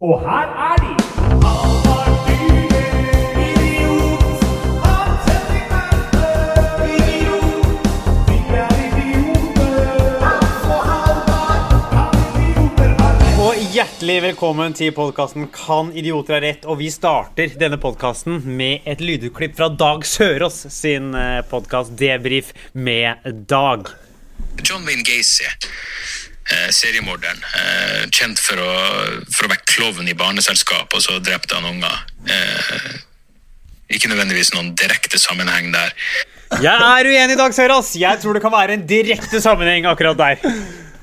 Og her er de! Og hjertelig velkommen til podkasten Kan idioter ha rett? Og vi starter denne podkasten med et lydutklipp fra Dag Sørås sin podkast Debrif med Dag. John Wayne Gacy, eh, seriemorderen, eh, kjent for å, for å være klovn i barneselskap, og så drepte han unger. Eh, ikke nødvendigvis noen direkte sammenheng der. Jeg er uenig, i Dag Søras. Jeg tror det kan være en direkte sammenheng akkurat der.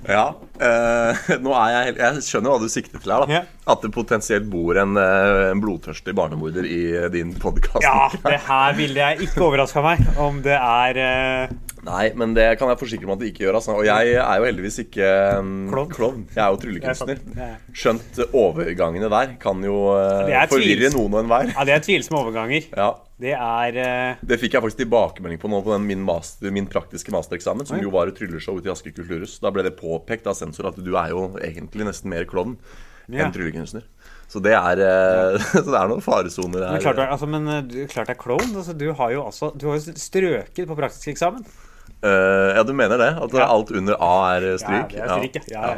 Ja. eh, nå er jeg, jeg skjønner hva du sikter til her. da Ja. At det potensielt bor en, eh, en blodtørstig barnemorder i eh, din podkast. Ja, det her ville jeg ikke overraska meg om det er eh, Nei, men det kan jeg forsikre meg at det ikke gjør. Altså. Og jeg er jo heldigvis ikke um, Klovn. Jeg er jo Jeg tryllekunstner. er sant. Ja. Skjønt overgangene der kan jo eh, Det er forvirre tvils- noen og enhver. Ja, det er tvilsomme overganger. Ja. Det er eh, Det fikk jeg faktisk tilbakemelding på nå på den min, master, min praktiske mastereksamen, som jo var et trylleshow ute i Asker kulturhus. Da ble det påpekt av sensor at du er jo egentlig nesten mer klovn Ja. enn tryllekunstner. Så det er, ja. så det er noen faresoner her. Men klart, altså, men eh, du, klart det er klovn. Altså, du har jo også Du har jo strøket på praktisk eksamen. Uh, ja, du mener det? At Ja. alt under A er stryk? Ja, det er stryk, ja. Ja,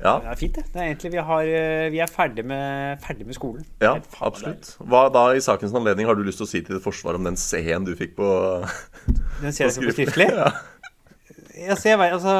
ja. Det er fint, det. det er egentlig, vi, har, eh, vi er ferdig med, ferdig med skolen. ja, absolutt. Hva da i sakens anledning har du lyst til å si til Forsvaret om den C-en du fikk på Den C-en på skriftlig. Ja. Altså, jeg ser, altså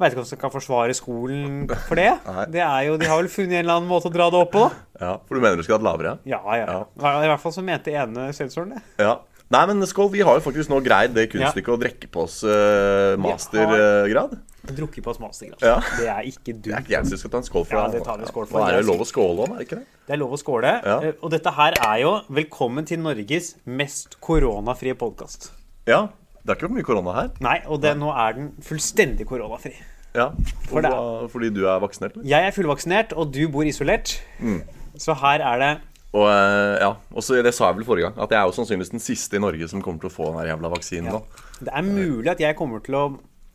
vet ikke om som kan forsvare skolen for det. Det er jo, de har vel funnet en eller annen måte å dra det opp på. ja, For du mener du skulle hatt lavere? Ja, ja. ja. I hvert fall så mente ene sensoren det. Ja. Nei, men skål. Vi har jo faktisk nå greid det kunststykket å drikke på oss uh, mastergrad. Drukket på oss mastergrad. Ja. Det er ikke Det er dumt. ikke jeg som skal ta en skål for. Ja, det tar vi skål for. Da er det lov å skåle om, er det ikke det? Det er lov å skåle. Ja. Eh, Og dette her er jo Velkommen til Norges mest koronafrie podkast. Ja. Det er ikke mye korona her. Nei, og det, nå er den fullstendig koronafri. Ja. For det hva- fordi du er vaksinert? eller? Jeg er fullvaksinert, og du bor isolert. Mm. Så her er det Og eh, ja, og så Det sa jeg vel forrige gang, at jeg er jo sannsynligvis den siste i Norge som kommer til å få den her jævla vaksinen nå. Det er mulig at jeg kommer til å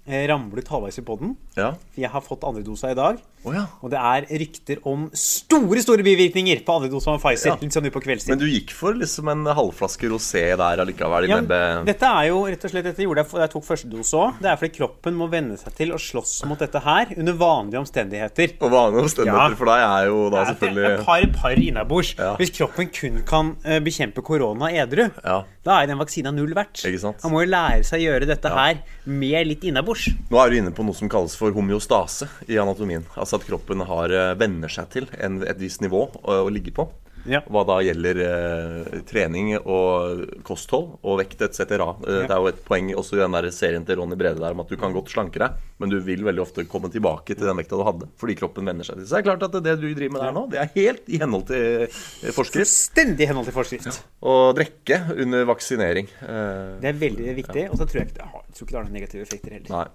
eh, ramle ut halvveis i poden. Ja. Jeg har fått andre dosa i dag. Oh, ja. Og det er rykter om store store bivirkninger på andre dosa med Pfizer. Ja. Litt sånn på kveldstid. Men du gikk for liksom en halvflaske rosé der allikevel Ja, dette er jo rett og slett Dette gjorde jeg da jeg tok første dose òg. Det er fordi kroppen må venne seg til å slåss mot dette her under vanlige omstendigheter. Og vanlige omstendigheter for deg er jo da selvfølgelig et par, par innabords. Hvis kroppen kun kan eh, bekjempe korona edru, Ja. Da er den vaksina null verdt. Man må jo lære seg å gjøre dette her med litt innabords. Nå er du inne på noe som kalles for homeostase i anatomien. Altså at kroppen har, eh, venner seg til en, et visst nivå å, å ligge på. Ja. Hva da gjelder eh, trening og kosthold og vekt etc. Eh, Det er jo et poeng også i den der serien til Ronny Brede der om at du kan godt slanke deg, men du vil veldig ofte komme tilbake til den vekta du hadde, fordi kroppen venner seg til. Så det er klart at det du driver med der nå, det er helt i henhold til eh, forskrift. Fullstendig i henhold til forskrift. Å drikke under vaksinering. eh, Det er veldig viktig. Og så tror jeg ikke det har, jeg ikke det har noen negative effekter heller. Nei.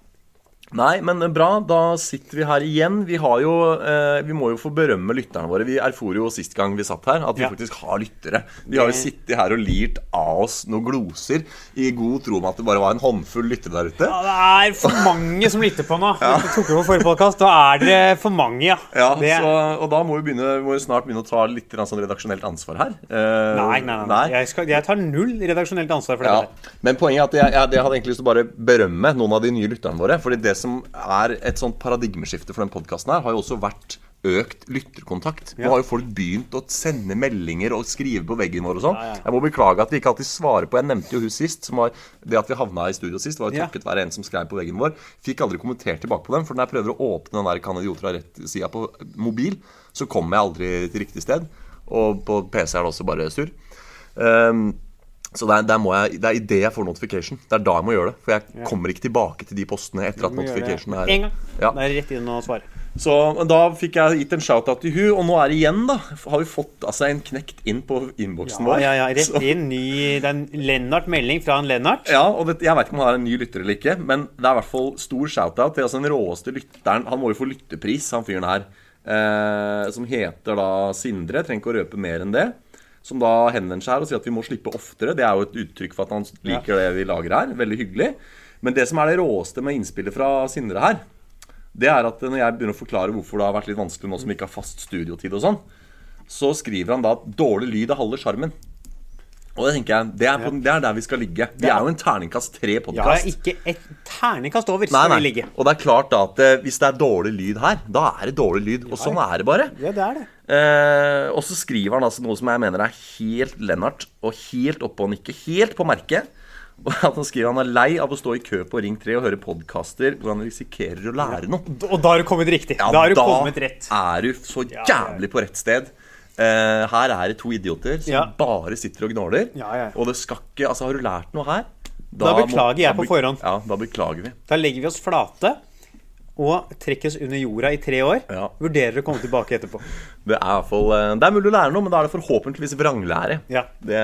Nei, men bra. Da sitter vi her igjen. Vi har jo eh, Vi må jo få berømme lytterne våre. Vi erfor jo sist gang vi satt her, at vi Ja. faktisk har lyttere. De har jo sittet her og lirt av oss noen gloser i god tro om at det bare var en håndfull lyttere der ute. Ja, det er for mange som lytter på nå. Hvis du tok over forrige podcast, da er det for mange, ja. Ja, Det- så, Og da må vi, begynne, må vi snart begynne å ta litt sånn redaksjonelt ansvar her. Eh, Nei, nei, nei. nei. Jeg, skal, jeg tar null redaksjonelt ansvar for Ja, dette. Men poenget er at jeg, jeg, jeg hadde egentlig lyst til å bare berømme noen av de nye lytterne våre. Fordi det som er et sånt paradigmeskifte for den podkasten her, har jo også vært økt lytterkontakt. Nå Ja. har jo folk begynt å sende meldinger og skrive på veggen vår og sånn. Ja, ja. Jeg må beklage at vi ikke alltid svarer på Jeg nevnte jo hun sist. Som var, det at vi havna i studio sist, var jo takket være en som skrev på veggen vår. Fikk aldri kommentert tilbake på dem, for når jeg prøver å åpne den der Kan idioter ha rett-sida på mobil, så kommer jeg aldri til riktig sted. Og på PC er det også bare surr. Um, så der, der må jeg, Det er idet jeg får notification. Det er da jeg må gjøre det. For jeg kommer ikke tilbake til de postene etter at det notification er En gang. Ja. Da er det rett inn og svare. Så da fikk jeg gitt en shout-out til hun Og nå er det igjen, da. Har vi fått altså, en knekt inn på innboksen Ja, vår. ja, ja, rett Så- inn. Ny, det er en Lennart-melding fra en Lennart. Ja, og det, Jeg vet ikke om han er en ny lytter eller ikke, men det er i hvert fall stor shout-out til altså, den råeste lytteren. Han må jo få lyttepris, han fyren her. Eh, som heter da Sindre. Trenger ikke å røpe mer enn det. Som da henvender seg her og sier at vi må slippe oftere. Det er jo et uttrykk for at han liker det vi lager her. Veldig hyggelig. Men det som er det råeste med innspillet fra Sindre her, Det er at når jeg begynner å forklare hvorfor det har vært litt vanskelig nå som vi ikke har fast studiotid og sånn, så skriver han da at dårlig lyd er halve sjarmen. Og det tenker jeg, det er, på, det er der vi skal ligge. Vi er jo en terningkast Ja, tre-podkast. ikke et terningkast over Nei, nei. vi ligge. Og det er klart da at eh, hvis det er dårlig lyd her, da er det dårlig lyd. Og sånn er det bare. Ja, det er det. Eh, og så skriver han altså noe som jeg mener er helt Lennart, og helt oppe og nikke, helt på merket. At Han skriver han er lei av å stå i kø på Ring 3 og høre podkaster hvor han risikerer å lære noe. Og da har du kommet riktig. Ja, da har du kommet rett. er du så jævlig på rett sted. Eh, her er det to idioter som Ja. bare sitter og gnåler. Ja, ja. Og det skal ikke Altså, har du lært noe her? Da beklager jeg på forhånd. Ja, da beklager vi. Da legger vi oss flate og trekkes under jorda i tre år. Ja. Vurderer å komme tilbake etterpå. Det er fall eh, Det er mulig å lære noe, men da er det forhåpentligvis vranglære. Ja. Det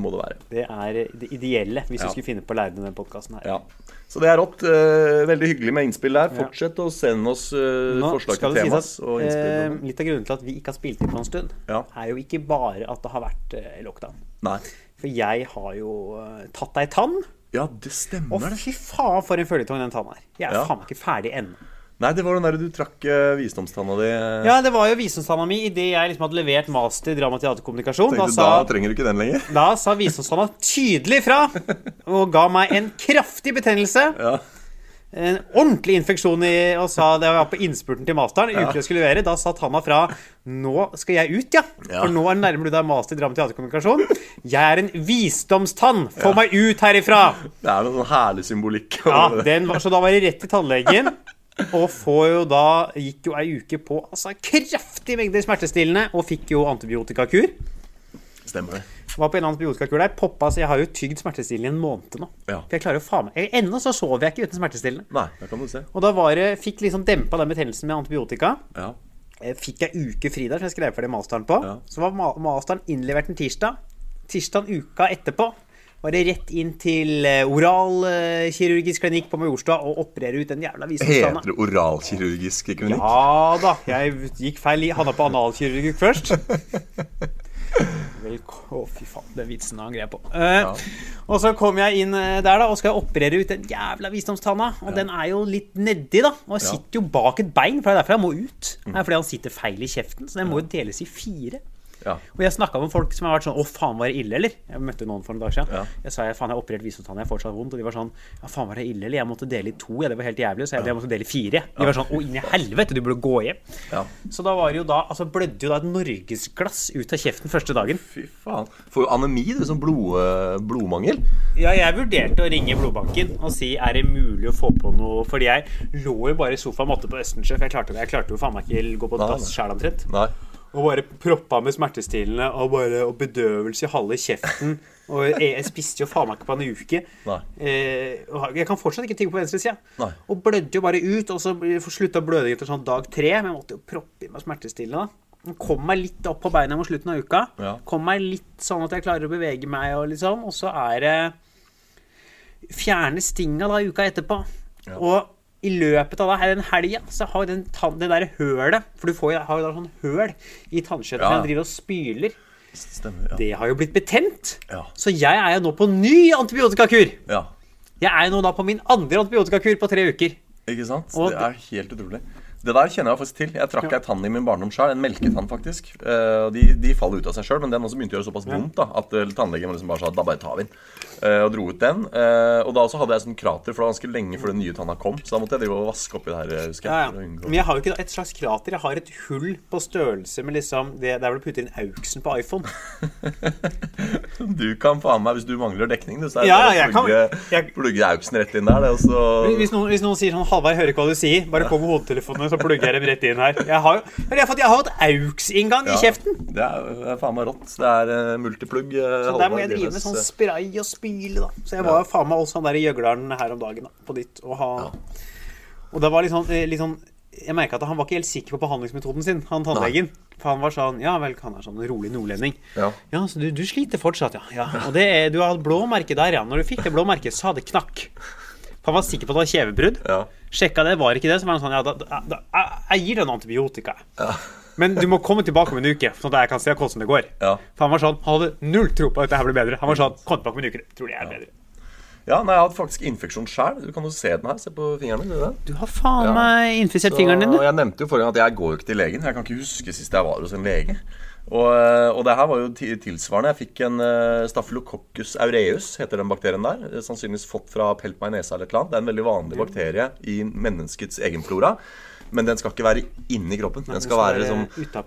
må det være. Det er det ideelle hvis Ja. vi skulle finne på å lære denne podkasten her. Ja. Så det er rått. Eh, veldig hyggelig med innspill der. Fortsett å sende oss eh, Nå forslag til tema. Si eh, litt av grunnen til at vi ikke har spilt inn på en stund, Ja. er jo ikke bare at det har vært lockdown. Nei. For jeg har jo tatt ei tann. Ja, det stemmer, det. fy faen, for en føljetong den tanna er. Jeg er faen meg ikke ferdig ennå. Nei, det var den der du trakk uh, visdomstanna di. Ja, det var jo visdomstanna mi idet jeg liksom hadde levert master i drama, teater, kommunikasjon. Da sa, da trenger du ikke den lenger. da sa visdomstanna tydelig fra og ga meg en kraftig betennelse. Ja. En ordentlig infeksjon i, og sa det var på innspurten til masteren. Uke jeg skulle levere, Da sa tanna fra Nå skal jeg ut, ja. Ja. For nå er nærmer du deg master i drama, og teaterkommunikasjon. Jeg er en visdomstann. Få meg ut herifra! Det er noe sånn herlig symbolikk. Ja, den var, Så da var det rett til tannlegen. Og får jo da gikk jo ei uke på altså kraftig mengder smertestillende og fikk jo antibiotikakur. Stemmer det. Var på en antibiotikakur der. Poppa, så jeg har jo tygd smertestillende i en måned nå. Ja. For jeg klarer jo faen meg jeg- Ennå så sover jeg ikke uten smertestillende. Nei, det kan du se. Og da var det, fikk liksom dempa den betennelsen med antibiotika. Ja. Fikk ei uke fri der, som jeg skrev ferdig masteren på. Ja. Så var ma- masteren innlevert en tirsdag. Tirsdag uka etterpå var det rett inn til eh, oralkirurgisk klinikk på Majorstad og operere ut den jævla visdomstanna. Heter det oralkirurgisk klinikk? Ja da. Jeg gikk feil. i- Havna på analkirurgikk først. Å, fy faen. Den vitsen han grep på. Eh, Og så kom jeg inn eh, der da og skal operere ut den jævla visdomstanna. Og den er jo litt nedi, da. Og jeg sitter jo bak et bein, for det er derfor jeg må ut. Det er fordi han sitter feil i kjeften. Så den må jo deles i fire. Ja. Og jeg snakka med folk som har vært sånn Å, faen, var det ille, eller? Jeg møtte noen for noen dager siden. Ja. Jeg sa jeg, faen, jeg har operert visdomstanna, jeg har fortsatt vondt. Og de var sånn Ja, faen, var det ille, eller? Jeg måtte dele i to, ja, det var helt jævlig. Så jeg, jeg måtte dele i fire. De var sånn Å, inn i helvete, du burde gå hjem. Ja. Så da var det jo da Altså blødde jo da et norgesglass ut av kjeften første dagen. Fy faen. Får jo anemi, du, som blod, eh, blodmangel. Ja, jeg vurderte å ringe blodbanken og si er det mulig å få på noe Fordi jeg lå jo bare i sofaen måtte på Østensjø, for jeg klarte, jeg klarte jo faen meg ikke gå på dass sjæl omtrent. Og bare proppa med smertestillende og, bare, og bedøvelse i halve kjeften. Og jeg, jeg spiste jo faen meg ikke på en uke. Eh, jeg kan fortsatt ikke tygge på venstresida. Nei. Og blødde jo bare ut. Og så slutta blødningen etter sånn dag tre. Men jeg måtte jo proppe i meg smertestillende. da. Kom meg litt opp på beina mot slutten av uka. Ja. Kom meg litt sånn at jeg klarer å bevege meg. Og liksom Og så er det Fjerne stinga da uka etterpå. Og i løpet av den helga så har den, tann- det der hølet For du får har jo da sånn høl i tannkjøttet Ja. den driver og spyler. Stemmer. Ja. Det har jo blitt betent. Ja. Så jeg er jo nå på ny antibiotikakur. ja. Jeg er jo nå da på min andre antibiotikakur på tre uker. Ikke sant? Og det er helt utrolig. Det der kjenner jeg faktisk til. Jeg trakk ei tann i min barndom sjøl. En melketann, faktisk. Eh, de, de faller ut av seg sjøl, men den også begynte å gjøre såpass vondt da, at eh, tannlegen liksom bare sa da bare tar vi den. Eh, og dro ut den. Og da også hadde jeg sånn krater, for det var ganske lenge før den nye tanna kom. Så da måtte jeg drive og vaske oppi det her. husker jeg, Ja, ja. Men jeg har jo ikke et slags krater. Jeg har et hull på størrelse med liksom det der hvor du putter inn auksen på iPhone. Du kan faen meg, hvis du mangler dekning, du, så er det Ja, bare å plugge, jeg- plugge auksen rett inn der. Det, og så Hvis noen, hvis noen sier sånn Halvard, hører ikke hva du sier. Bare kom med hodetelefonene, så plugger jeg dem rett inn her. Jeg har jo men jeg har fått, jeg har hatt AUX-inngang i kjeften. Det er, det er faen meg rått. Det er uh, multiplugg. eh, Så der må jeg drive med sånn eh, spray og spyle, da. Så jeg var jo faen meg også han der i gjøgleren her om dagen, da, på ditt. Og, ha, og det var litt sånn, eh, litt sånn Jeg merka at han var ikke helt sikker på behandlingsmetoden sin, han tannlegen. For han var sånn Ja vel, han er sånn rolig nordlending. Ja. Ja, så du, du sliter fortsatt, ja. ja. Og det er, du har hatt blå merke der, ja. Når du fikk det blå merket, så hadde det knakk. For han var sikker på at det var kjevebrudd. Ja. Sjekka det, var ikke det. Så var han sånn Ja, da, da, da, jeg- gir deg noe antibiotika. Men du må komme tilbake om en uke, sånn at jeg kan se hvordan det går. Ja. For han var sånn Han hadde null tro på at dette ble blir bedre. Han var sånn Kom tilbake om en uke. Tror det er bedre. Ja, nei, Jeg hadde faktisk infeksjon sjøl. Du kan jo se den her. Se på fingeren min. du? Du har faen Ja. meg infisert fingeren din, du. jeg nevnte jo forrige gang at jeg går jo ikke til legen. Jeg kan ikke huske sist jeg var hos en lege. Og, eh, og det her var jo tilsvarende. Jeg fikk en uh, staphylococcus aureus, heter den bakterien der. Eh, Sannsynligvis fått fra pelt meg i nesa eller et eller annet. Det er en veldig vanlig bakterie i menneskets egenflora. Men den skal ikke være inni kroppen. Den skal være liksom.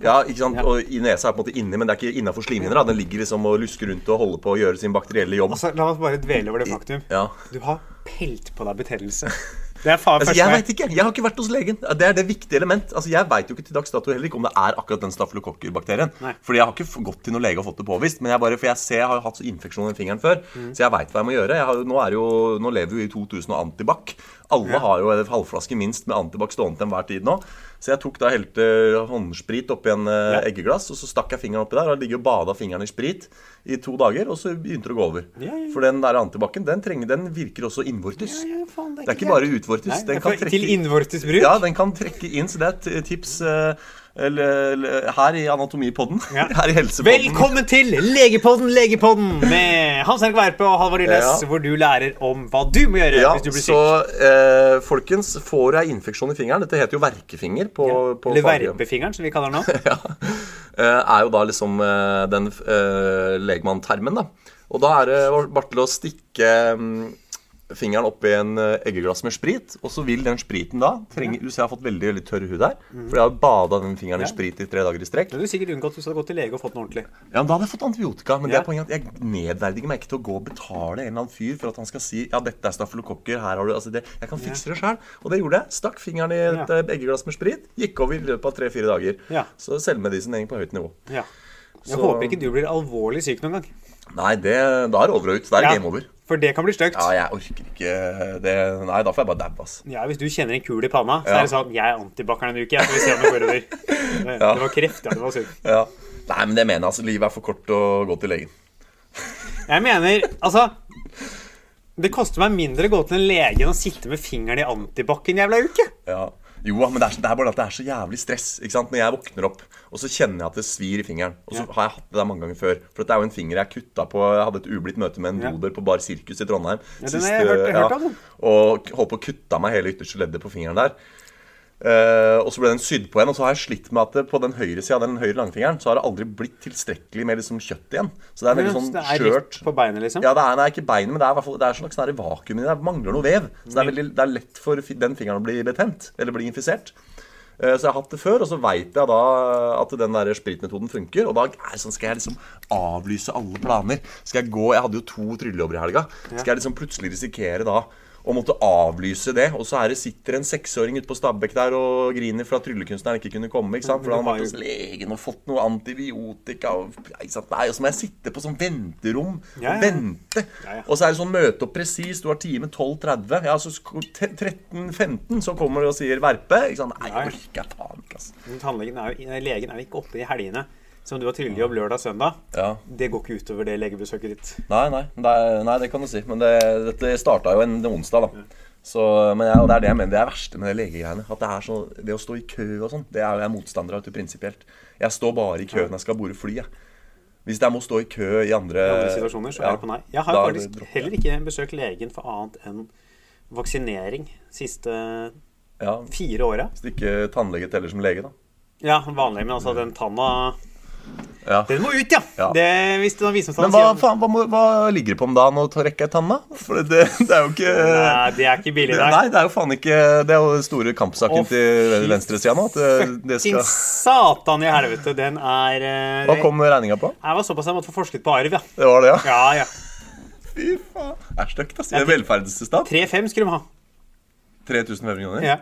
Ja, ikke sant? Og i nesa er på en måte inni, men det er ikke innafor slimhinner. Den ligger liksom og lusker rundt og holder på å gjøre sin bakterielle jobb. Altså, La oss bare dvele over det faktum. Ja. Du har pelt på deg betennelse. Det er faen Altså, jeg veit vet ikke. Jeg har ikke vært hos legen. Det er det viktige element. Altså, Jeg veit jo ikke til dags dato heller ikke om det er akkurat den stafylokokkerbakterien. Fordi jeg har ikke gått til noen lege og fått det påvist. Men jeg bare, for jeg ser jeg har hatt så infeksjon i fingeren før, Mm. så jeg veit hva jeg må gjøre. Jeg har, nå, jo, nå lever vi i 2000 og antibac. Alle har jo en halvflaske minst med antibac stående til enhver tid nå. Så jeg tok da helte håndsprit oppi en eh, Ja. eggeglass, og så stakk jeg fingeren oppi der. Og ligger og bada fingeren i sprit i to dager, og så begynte det å gå over. Ja, ja. For den der antibac-en, den, den virker også innvortes. Ja, ja, faen, Det er ikke bare utvortes. Nei, den er kan trekke Til innvortes bruk? Ja, den kan trekke inn, så det er et tips eh, eller, eller, her i Anatomipodden. Ja. Her i Helsepodden. Velkommen til Legepodden, Legepodden med Hans Henrik Verpe og Halvor Lilles, Ja. hvor du lærer om hva du må gjøre Ja, hvis du blir så syk. eh, folkens, får du ei infeksjon i fingeren Dette heter jo verkefinger på, på Eller verpefingeren, som vi kaller den nå. ja, eh, er jo da liksom eh, den uh, legmanntermen, da. Og da er det bare til å stikke mm, fingeren oppi en eh, eggeglass med sprit, og så vil den spriten da trenge, Du ser jeg har fått veldig veldig tørr hud her, for jeg har bada den fingeren i sprit i tre dager i strekk. Det hadde du sikkert unngått hvis du hadde gått til lege og fått den ordentlig. Ja, men Da hadde jeg fått antibiotika. Men det Ja. er poenget at jeg nedverdiger meg ikke til å gå og betale en eller annen fyr for at han skal si ja, dette er stafylokokker. her har du, altså det, Jeg kan fikse det sjøl. Og det gjorde jeg. Stakk fingeren i et Ja. eh, eggeglass med sprit. Gikk over i løpet av tre-fire dager. Ja. Så selvmedisinering på høyt nivå. Ja. Jeg Så- håper ikke du blir alvorlig syk noen gang. Nei, det, da er det over og ut. Da er det Ja, game over. For det kan bli stygt. Ja, jeg orker ikke det. Nei, da får jeg bare daue, ass. Ja, Hvis du kjenner en kul i panna, så Ja. er det sånn Jeg er antibac en uke, jeg, så vi ser om det går over. Det, Ja. det var kreft, ja. Det var sykt. Ja. Nei, men det mener jeg. altså Livet er for kort å gå til legen. Jeg mener, altså Det koster meg mindre å gå til en lege enn å sitte med fingeren i antibac en jævla uke. Ja. Jo, men det er, det er bare at det er så jævlig stress. ikke sant? Når jeg våkner opp, og så kjenner jeg at det svir i fingeren. Og så Ja. har jeg hatt det der mange ganger før. For det er jo en finger jeg kutta på Jeg hadde et ublidt møte med en Ja. på Bar Sirkus i Trondheim. Ja, den har jeg hørt- jeg hørt om. Og holdt på å kutte meg hele ytterste leddet på fingeren der. Uh, og så ble den sydd på igjen, og så har jeg slitt med at det på den høyre sida, den høyre langfingeren, så har det aldri blitt tilstrekkelig med liksom kjøtt igjen. Så det er veldig sånn skjørt. det er rett på beinet, liksom. Ja, det er, nei, ikke beinet, men det er fall Det er slags sånn her vakuum i det. Det mangler noe vev. Så det er, veldig, det er lett for den fingeren å bli betent. Eller bli infisert. Eh, Så jeg har hatt det før, og så veit jeg da at den der spritmetoden funker. Og da er sånn, skal jeg liksom avlyse alle planer. Skal jeg gå Jeg hadde jo to tryllejobber i helga. Skal jeg liksom plutselig risikere da å måtte avlyse det, og så er det sitter en seksåring ute på Stabekk der og griner for at tryllekunstneren ikke kunne komme. ikke sant? For han har vært hos legen og fått noe antibiotika. Og. Nei, og så må jeg sitte på sånn venterom Ja, ja. og vente. Ja, ja. Og så er det sånn møte opp presis. Du har time 12.30. Ja, så 13.15 så kommer du og sier Verpe. Ikke sant? Nei, Ja, ja. jeg orker jeg faen ikke, altså. Er jo, legen er jo ikke oppe i helgene. Som du har trillejobb lørdag og søndag. Ja. Det går ikke utover det legebesøket ditt. Nei, nei, det nei, det kan du si. Men det, dette starta jo en onsdag, da. Så, men jeg, og det er det jeg mener det er verste med det legegreiene. At det er så, det å stå i kø og sånn, det er jeg motstander av prinsipielt. Jeg står bare i kø når jeg skal borde fly, jeg. Hvis jeg må stå i kø i andre, I andre situasjoner så ja, er det på nei. Jeg har faktisk heller ikke besøkt legen for annet enn vaksinering siste Ja, fire åra. Hvis du ikke tannlege teller som lege, da. Ja, vanlig, men altså den tanna Ja. Den må ut, ja! Ja. Det, hvis det viser seg Men hva, faen, hva, må, hva ligger det på om dagen å ta rekke ei tann. For det, det er jo ikke Nei, det er ikke billig, der. Nei, det er jo faen ikke Det er jo den store kampsaken Å, til venstresida nå. Din skal satan i helvete, den er det, Hva kom regninga på? Jeg var såpass jeg måtte få forsket på arv, ja. Det var det, ja? Ja, ja. Fy faen. Det er stygt, ass. I en velferdsstat. 3-5 skulle de ha. 3500 kroner. Ja.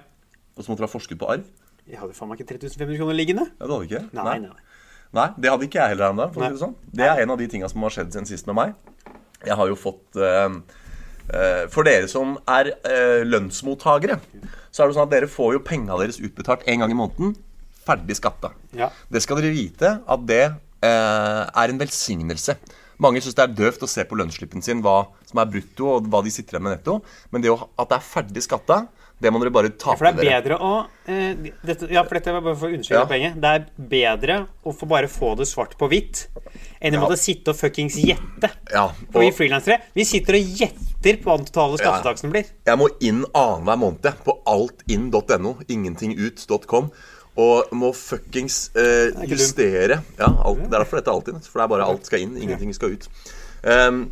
Og så måtte du ha forsket på arv? Jeg hadde faen meg ikke 3500 kroner liggende. Ja, det hadde ikke? Nei, nei. nei. Nei, det hadde ikke jeg heller her om dagen. for å si Det sånn. Det er en av de tinga som har skjedd siden sist med meg. Jeg har jo fått eh, eh, For dere som er eh, lønnsmottakere, så er det sånn at dere får jo penga deres utbetalt en gang i måneden. Ferdig skatta. Ja. Det skal dere vite at det eh, er en velsignelse. Mange syns det er døvt å se på lønnsslippen sin hva som er brutto, og hva de sitter igjen med netto. Men det at det er ferdig skatta, det må dere bare ta For er dere. å eh, dette, Ja, for dette var bare for å understreke Ja. poenget. Det er bedre å få bare få det svart på hvitt enn å Ja. måtte sitte og fuckings gjette. Ja, For vi frilansere vi sitter og gjetter på hva den totale skattetaksten blir. Jeg må inn annenhver måned på altinn.no, ingentingut.com. Og må fuckings eh, justere Ja, alt, det er derfor dette er Altinn. For det er bare alt skal inn, ingenting skal ut. Um,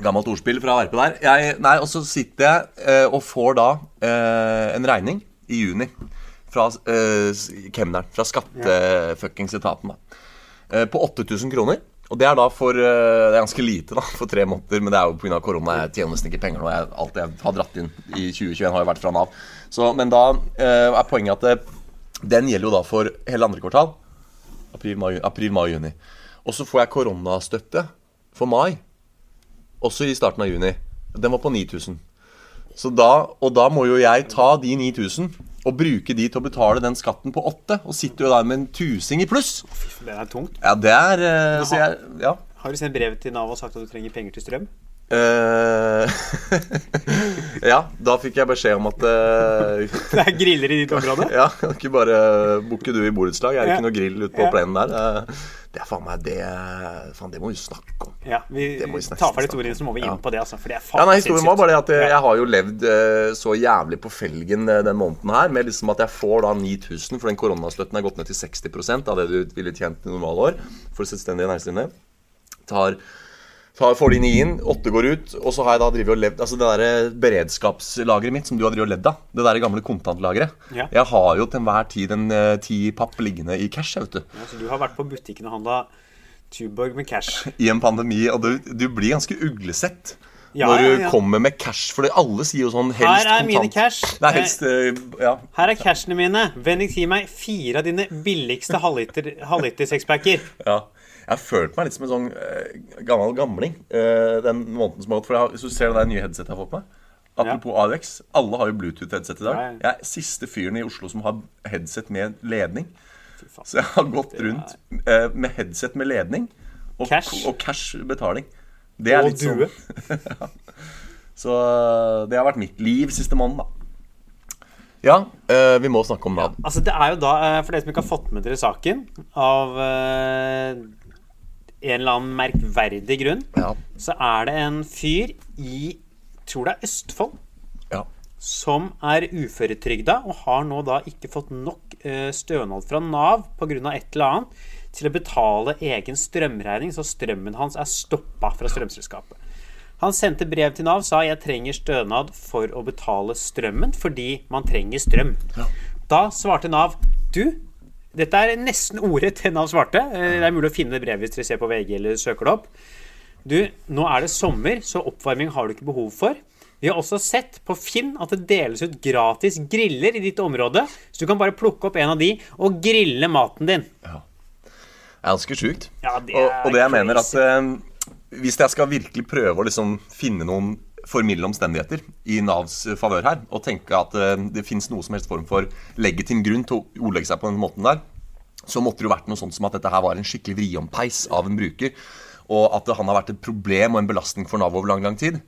gammelt ordspill fra Verpe der. Jeg, nei, og så sitter jeg eh, og får da eh, en regning i juni fra eh, kemneren. Fra skattefuckings-etaten, da. Eh, på 8000 kroner. Og det er da for eh, Det er ganske lite da, for tre måneder, men det er jo pga. korona. Jeg tjener nesten ikke penger nå. Jeg, alt jeg har dratt inn i 2021, har jo vært fra Nav. Så, men da eh, er poenget at det, den gjelder jo da for hele andre kvartal. April, mai, april, mai juni. Og så får jeg koronastøtte for mai. Også i starten av juni. Den var på 9000. Så da, og da må jo jeg ta de 9000 og bruke de til å betale den skatten på 8. Og sitter jo der med en tusing i pluss. Det er tungt. Ja, det er eh, Så jeg Ja. Har du sendt brev til Nav og sagt at du trenger penger til strøm? Eh, ja, da fikk jeg beskjed om at uh, Det er griller i ditt område? Ja, kan ikke bare booke du i borettslag. Er det Ja. ikke noe grill ute på plenen der? Eh, Det er faen meg det Faen, det må vi snakke om. Ja, vi tar ferdig historien, så må vi inn Ja. på det. Altså, for det er Ja, nei, Historien var bare det at jeg, jeg har jo levd eh, så jævlig på felgen eh, den måneden her, med liksom at jeg får da 9000, for den koronastøtten er gått ned til 60% av det du ville tjent i normalår for selvstendige næringsdrivende. Tar, tar, får de ni inn, åtte går ut, og så har jeg da drivet og levd Altså det derre beredskapslageret mitt som du har drevet og levd av, det der gamle kontantlageret. Ja. Jeg har jo til enhver tid en uh, ti papp liggende i cash, vet du. Ja, så du har vært på butikken og handla Tuborg med cash. i en pandemi, og du, du blir ganske uglesett Ja, når du kommer med cash. For alle sier jo sånn helst Her er mine cash. Nei, helst Ja. Her er cashene mine. Vennligst gi meg fire av dine billigste halvliter- halvliter sexpacker. ja. Jeg har følt meg litt som en sånn uh, gammel gamling uh, den måneden som har gått. For har, hvis du ser det nye headsetet jeg har fått meg Apropos AUX. Alle har jo Bluetooth-headset i dag. Ja, ja. Jeg er siste fyren i Oslo som har headset med ledning. Så jeg har gått rundt uh, med headset med ledning og Cash. og cash betaling. Det er Og litt sånn due. Så eh, det har vært mitt liv siste måneden, da. Ja, vi må snakke om Nav. Altså, det er jo da, for dere som ikke har fått med dere saken, av en eller annen merkverdig grunn, Ja. så er det en fyr i tror det er Østfold ja. som er uføretrygda og har nå da ikke fått nok eh, stønad fra Nav pga. et eller annet til å betale egen strømregning, så strømmen hans er stoppa fra strømselskapet. Han sendte brev til Nav sa jeg trenger stønad for å betale strømmen fordi man trenger strøm. Da svarte Nav du, dette er nesten ordrett en av svarte. Eh, Det er mulig å finne det brevet hvis dere ser på VG eller søker det opp. Du, nå er det sommer, så oppvarming har du ikke behov for. Vi har også sett på Finn at det deles ut gratis griller i ditt område, så du kan bare plukke opp en av de og grille maten din. Det er ganske sjukt. Ja, og, og det jeg mener at eh, Hvis jeg skal virkelig prøve å liksom finne noen formildende omstendigheter i Navs favør her, og tenke at eh, det fins noe som helst form for legitim grunn til å ordlegge seg på den måten der, så måtte det jo vært noe sånt som at dette her var en skikkelig vriompeis av en bruker. Og at han har vært et problem og en belastning for Nav over lang lang tid.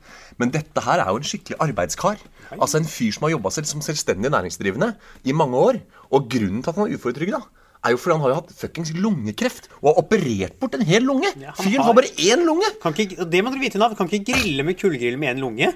Men dette her er jo en skikkelig arbeidskar. Altså En fyr som har jobba selv som selvstendig næringsdrivende i mange år. Og grunnen til at han er uføretrygda, er jo fordi han har jo hatt fuckings lungekreft og har operert bort en hel lunge. Ja, Fyren har- har bare én lunge! Kan ikke, det må dere vite, Nav. Kan ikke grille med kullgrill med én lunge.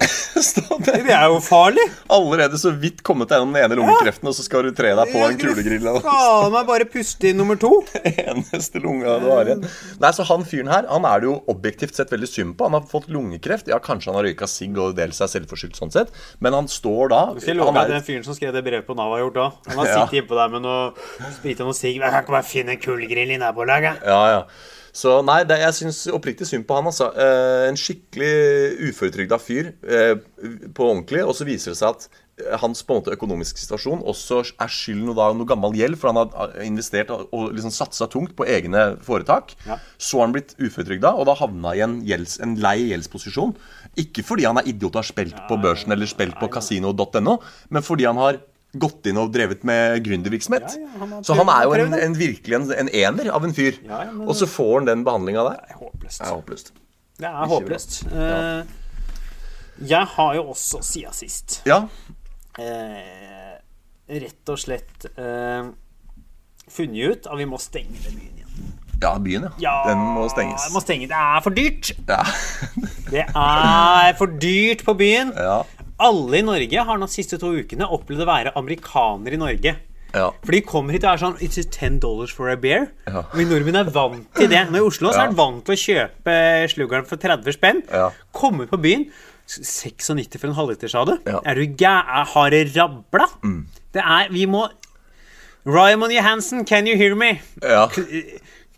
Det er jo farlig. Allerede så vidt kommet deg gjennom den ene lungekreften, og så skal du tre deg på en kulegrill. Faen meg bare puste inn nummer to. eneste lunga du har igjen. Nei, så Han fyren her han er det jo objektivt sett veldig synd på. Han har fått lungekreft. Ja, Kanskje han har røyka sigg og delt seg selvforskyldt sånn sett, men han står da Skal jeg love han deg den fyren som skrev det brevet på Nav, har gjort da. Han har Ja. sittet innpå der med noe sprit og noe sigg. Jeg kan ikke bare finne en kullgrill i nabolaget. Ja, ja. Så nei, det, jeg syns oppriktig synd på han. altså. Eh, en skikkelig uføretrygda fyr eh, på ordentlig. Og så viser det seg at eh, hans på en måte økonomiske situasjon også er skyld noe, noe gammel gjeld, for han har eh, investert og, liksom satsa tungt på egne foretak. Ja. Så har han blitt uføretrygda, og da havna i en, gjelds, en lei gjeldsposisjon. Ikke fordi han er idiot og har spilt på børsen eller spilt på kasino.no, men fordi han har gått inn og drevet med gründervirksomhet. Ja, ja, han så han er jo en, en virkelig en, en ener av en fyr. Ja, ja, men- Og så får han den behandlinga der. Det er håpløst. Det er håpløst. Det er håpløst. Eh, Jeg har jo også, siden sist, Ja. eh, rett og slett eh, funnet ut at vi må stenge den byen igjen. ja, byen, ja. Den må stenges. Må stenge. Det er for dyrt. Ja. Det er for dyrt på byen. Ja. Alle i Norge har de siste to ukene opplevd å være amerikanere i Norge. Ja. For de kommer hit og er sånn It's just 10 dollars for a beer. Ja. Vi nordmenn er vant til det. Når i Oslo så er de vant til å kjøpe sluggeren for 30 spenn. Ja. Kommer på byen 96 for en halvliter, sa du? Mm. Er du gæ... Har det rabla? Det er Vi må Raymond Johansen, can you hear me? Ja.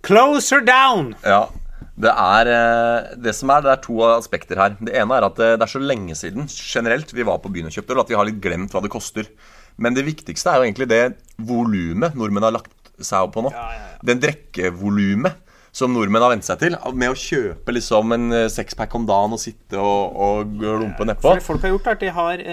Closer down! Ja. Det er, eh, det som er, det er to aspekter her. Det ene er at eh, det er så lenge siden generelt vi var på byen og kjøpte øl, at vi har litt glemt hva det koster. Men det viktigste er jo egentlig det volumet nordmenn har lagt seg opp på nå. Ja, ja, ja. Den drikkevolumet som nordmenn har vent seg til. Med å kjøpe liksom en eh, sexpack om dagen og sitte og, og glumpe nedpå. Det folk har gjort, er at de har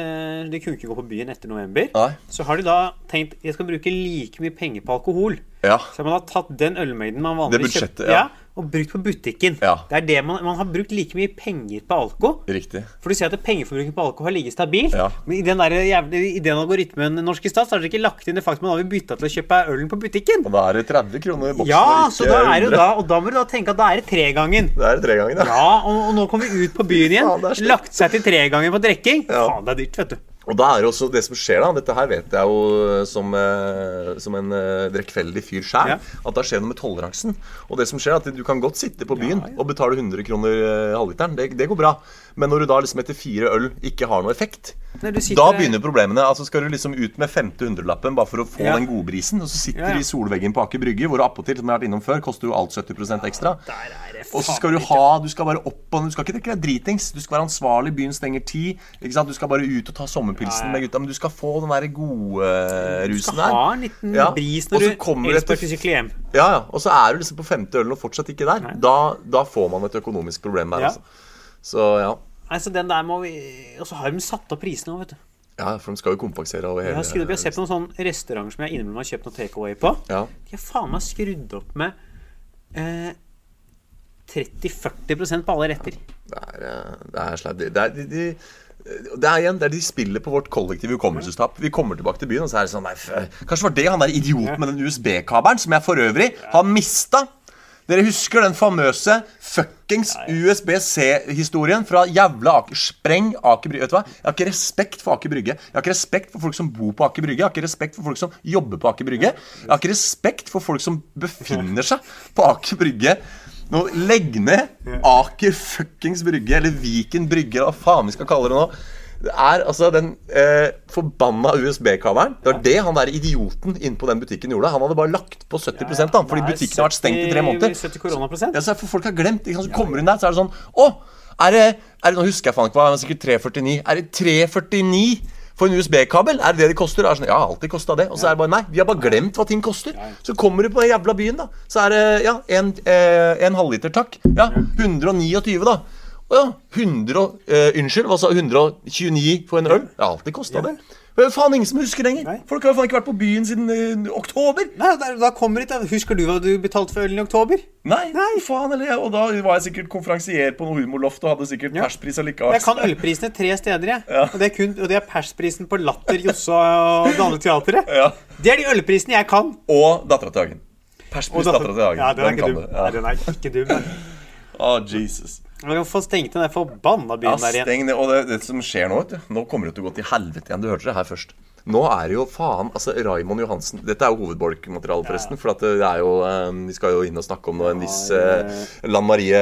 De kunne ikke gå på byen etter november. Nei. Så har de da tenkt jeg skal bruke like mye penger på alkohol. Ja. Så man har tatt den ølmengden man vanligvis Det budsjettet, ja. Og brukt på butikken. Ja. Det er det man, man har brukt like mye penger på alko. Riktig. For du ser at pengeforbruket på alko har ligget stabilt. Ja. Men i den, der jævlig, i den algoritmen norsk i stat, så har dere ikke lagt inn det faktum at man har bytta til å kjøpe ølen på butikken. Og da er det 30 kroner i boksen. Ja, så da er det da Og da må du da tenke at da er det tregangen. Det er tre ganger, ja. Ja, og, og nå kommer vi ut på byen igjen. Faen, det lagt seg til tregangen på drikking. Ja. Faen, det er dyrt, vet du. Og da er det også det som skjer, da Dette her vet jeg jo som, eh, som en eh, drikkfeldig fyr sjæl. Ja. At da skjer noe med toleransen. Og det som skjer er at du kan godt sitte på byen og betale 100 kroner eh, halvliteren. Det, det går bra. Men når du da liksom etter fire øl ikke har noe effekt, sitter da begynner problemene. Altså Skal du liksom ut med femte hundrelappen bare for å få Ja. den godbrisen, og så sitter Ja, ja. du i solveggen på Aker Brygge, hvor appåtil, som jeg har vært innom før, koster jo alt 70 ekstra. Der er Og så skal du ha Du skal bare opp og Du skal ikke drikke deg dritings. Du skal være ansvarlig. Byen stenger ti. Ikke sant? Du skal bare ut og ta sommerpilsen med gutta. Men du skal få den der gode rusen der. Du skal ha en liten Ja. bris når du elsker å sykle hjem. Ja, ja. Og så er du liksom på femte ølen og fortsatt ikke der. Da, da får man et økonomisk problem der, Ja. altså. Så ja. Nei, så den der må vi Og så har de satt opp prisene òg, vet du. Ja, for de skal jo kompensere over hele Jeg har, skrudd, opp- jeg har sett på noen sånne restauranter som jeg innimellom har kjøpt noe takeaway på. Ja. De har faen meg skrudd opp med eh, 30-40 på alle retter. Det er, eh, det er Det er de, de det er igjen, det er de spiller på vårt kollektive hukommelsestap. Vi kommer tilbake til byen, og så er det sånn nei, Kanskje var det han der idioten med den USB-kabelen, som jeg for øvrig har mista. Dere husker den famøse fuckings USB-C-historien fra jævla Aker Spreng Aker Brygge. Vet du hva? Jeg har ikke respekt for Aker Brygge. Jeg har ikke respekt for folk som bor på Aker Brygge. Jeg har ikke respekt for folk som jobber på Aker Brygge. Jeg har ikke respekt for folk som befinner seg på Aker Brygge. Nå, legg ned Aker fuckings Brygge, eller Viken Brygge, hva faen vi skal kalle det nå. Det er altså den eh, forbanna USB-kabelen. Det var det han der idioten inne på den butikken gjorde. Han hadde bare lagt på 70% da, fordi Det er butikken har vært stengt i tre måneder. 70 koronaprosent. Ja, så er folk har glemt. Ikke? Så kommer hun der, så er det sånn Å! Er det, er det Nå husker jeg faen ikke hva, men sikkert 349. Er det 349 for en USB-kabel? Er det det det koster? Er det sånn, ja, alltid kosta det. Og så er det bare Nei, vi har bare glemt hva ting koster. Så kommer du på den jævla byen, da. Så er det ja, en, eh, en halvliter, takk. Ja, 129, da. Å ja, 100 eh, Unnskyld, hva sa 129 for en øl? Det har alltid kosta det. Det er faen ingen som husker lenger. Nei. Folk har jo faen ikke vært på byen siden eh, oktober. Nei, da, da kommer ikke Husker du hva du betalte for ølen i oktober? Nei, faen eller Og da var jeg sikkert konferansier på noe humorloft og hadde sikkert Ja. perspris allikevel. Jeg kan ølprisene tre steder, jeg. Og, det kun, og det er persprisen på Latter, Josse og det andre teatret. Ja. Det er de ølprisene jeg kan. Og Dattera til Hagen. Perspris Dattera til Hagen. Ja, den er ikke kan dum. du. Nei, den er ikke dum. den. Å, Jesus. Vi kan få stengt den forbanna byen Ja, der igjen. steng ned. Og det, det som skjer nå, vet du Nå kommer det til å gå til helvete igjen. Du hørte det her først. Nå er det jo faen Altså, Raymond Johansen Dette er jo hovedbolkmaterialet, forresten. For at det er jo eh, Vi skal jo inn og snakke om noe, en viss eh, Lan Marie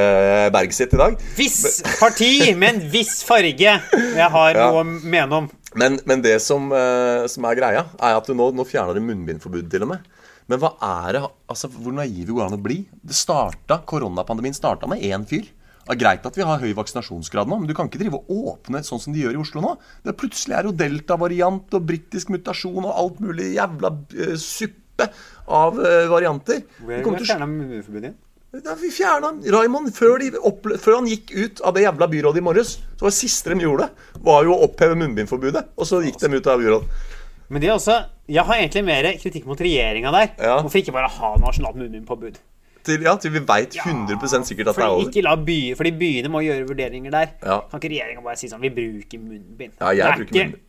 Bergsitt i dag. Viss parti med en viss farge jeg har Ja. noe å mene om. Men, men det som, eh, som er greia, er at du nå, nå fjerner de munnbindforbud til og med. Men hva er det Altså, hvor naive går det an å bli? Det starta, Koronapandemien starta med én fyr. Det er greit at vi har høy vaksinasjonsgrad nå, men du kan ikke drive og åpne sånn som de gjør i Oslo nå. Det er plutselig er jo delta-variant og britisk mutasjon og alt mulig jævla uh, suppe av uh, varianter. Hvor er det fjerna munnforbudet igjen? ja, vi fjerna Raymond før, de før han gikk ut av det jævla byrådet i morges. Så var det siste de gjorde, var jo å oppheve munnbindforbudet. Og så gikk de ut av byrådet. Men det er også Jeg har egentlig mer kritikk mot regjeringa der. Ja. Hvorfor ikke bare ha nasjonalt munnbindpåbud? Til, ja, til vi veit 100% sikkert at det er over. ikke la by, fordi byene må gjøre vurderinger der. Ja. Kan ikke regjeringa bare si sånn Vi bruker munnbind. Ja, jeg Det er bruker ikke- munnbind.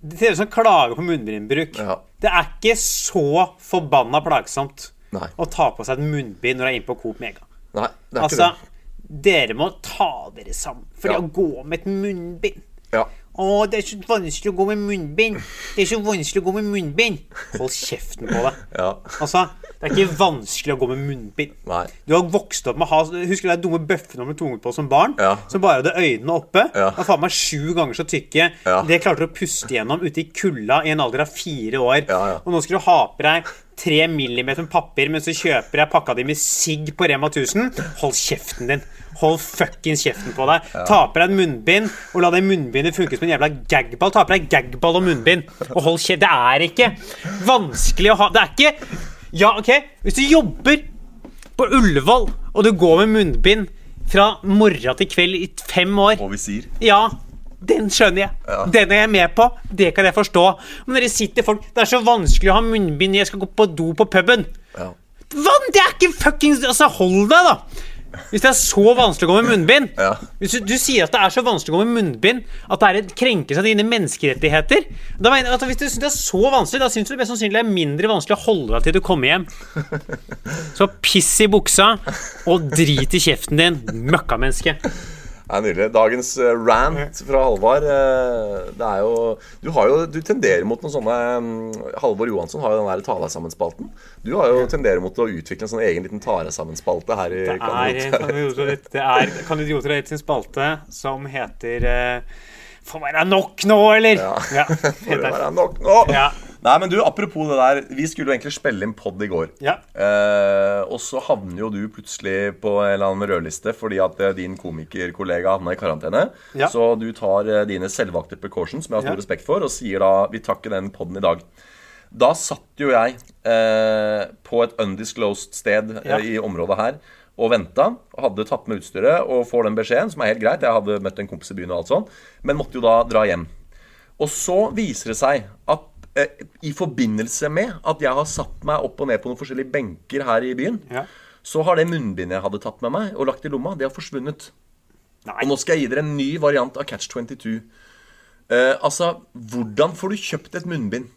Det ser ut som klager på munnbindbruk. Ja. Det er ikke så forbanna plagsomt Nei. å ta på seg et munnbind når du er inne på Coop Mega. Nei, det er Altså, ikke Dere må ta dere sammen. For Ja. å gå med et munnbind Ja. Å, det er så vanskelig å gå med munnbind. Det er så vanskelig å gå med munnbind. Hold kjeften på deg. Ja. Altså, det er ikke vanskelig å gå med munnbind. Nei. Du har vokst opp med ha Husker du de dumme bøffene med tunge på som barn? Ja. Som bare hadde øynene oppe? Ja. Var faen meg sju ganger så tykke. Ja. Det klarte du å puste gjennom ute i kulda i en alder av fire år. Ja, ja. Og nå skal du ha på deg tre millimeter med papir men så kjøper jeg pakka di med sigg på Rema 1000. Hold kjeften din. Hold fuckings kjeften på deg. Ta på deg et munnbind og la det munnbindet funke som en jævla gagball. Ta på deg gagball og munnbind og hold kjeft. Det er ikke vanskelig å ha Det er ikke Ja, OK, hvis du jobber på Ullevål og du går med munnbind fra morgen til kveld i fem år Og visir. ja, den skjønner jeg. Ja. Den er jeg med på. Det kan jeg forstå. Men dere sitter folk Det er så vanskelig å ha munnbind når jeg skal gå på do på puben. Ja. Hva? Det er ikke fuckings Altså, hold deg, da! Hvis det er så vanskelig å gå med munnbind Ja. Hvis du, du sier at det er så vanskelig å gå med munnbind at det er en krenkelse av dine menneskerettigheter da mener, jeg at Hvis du synes det er så vanskelig, da syns du det mest sannsynlig er mindre vanskelig å holde deg til du kommer hjem. Så piss i buksa og drit i kjeften din, møkkamenneske. Er nydelig. Dagens eh, rant fra Halvard eh, Det er jo Du har jo Du tenderer mot noen sånne mm, Halvor Johansson har jo den der ta deg sammen-spalten. Du har jo tenderer mot å utvikle en sånn egen liten ta deg sammen-spalte her i Det er, Kandidat. kan idioter, det er Kan idioter sin spalte som heter uh, Får være nok nå, eller? Ja. Ja, Får være nok nå? Ja. Nei, men du, apropos det der. Vi skulle jo egentlig spille inn pod i går. Ja. Eh, og så havner jo du plutselig på en eller annen rødliste fordi at eh, din komikerkollega havna i karantene. Ja. Så du tar eh, dine selvvalgte precautions, som jeg har stor Ja. respekt for, og sier da vi tar ikke den poden i dag. Da satt jo jeg eh, på et undisclosed sted eh, Ja. i området her og venta. Og hadde tatt med utstyret og får den beskjeden, som er helt greit. Jeg hadde møtt en kompis i byen og alt sånn, men måtte jo da dra hjem. Og så viser det seg at i forbindelse med at jeg har satt meg opp og ned på noen forskjellige benker her i byen, Ja. så har det munnbindet jeg hadde tatt med meg og lagt i lomma, det har forsvunnet. Nei. Og nå skal jeg gi dere en ny variant av Catch 22. Eh, altså, hvordan får du kjøpt et munnbind?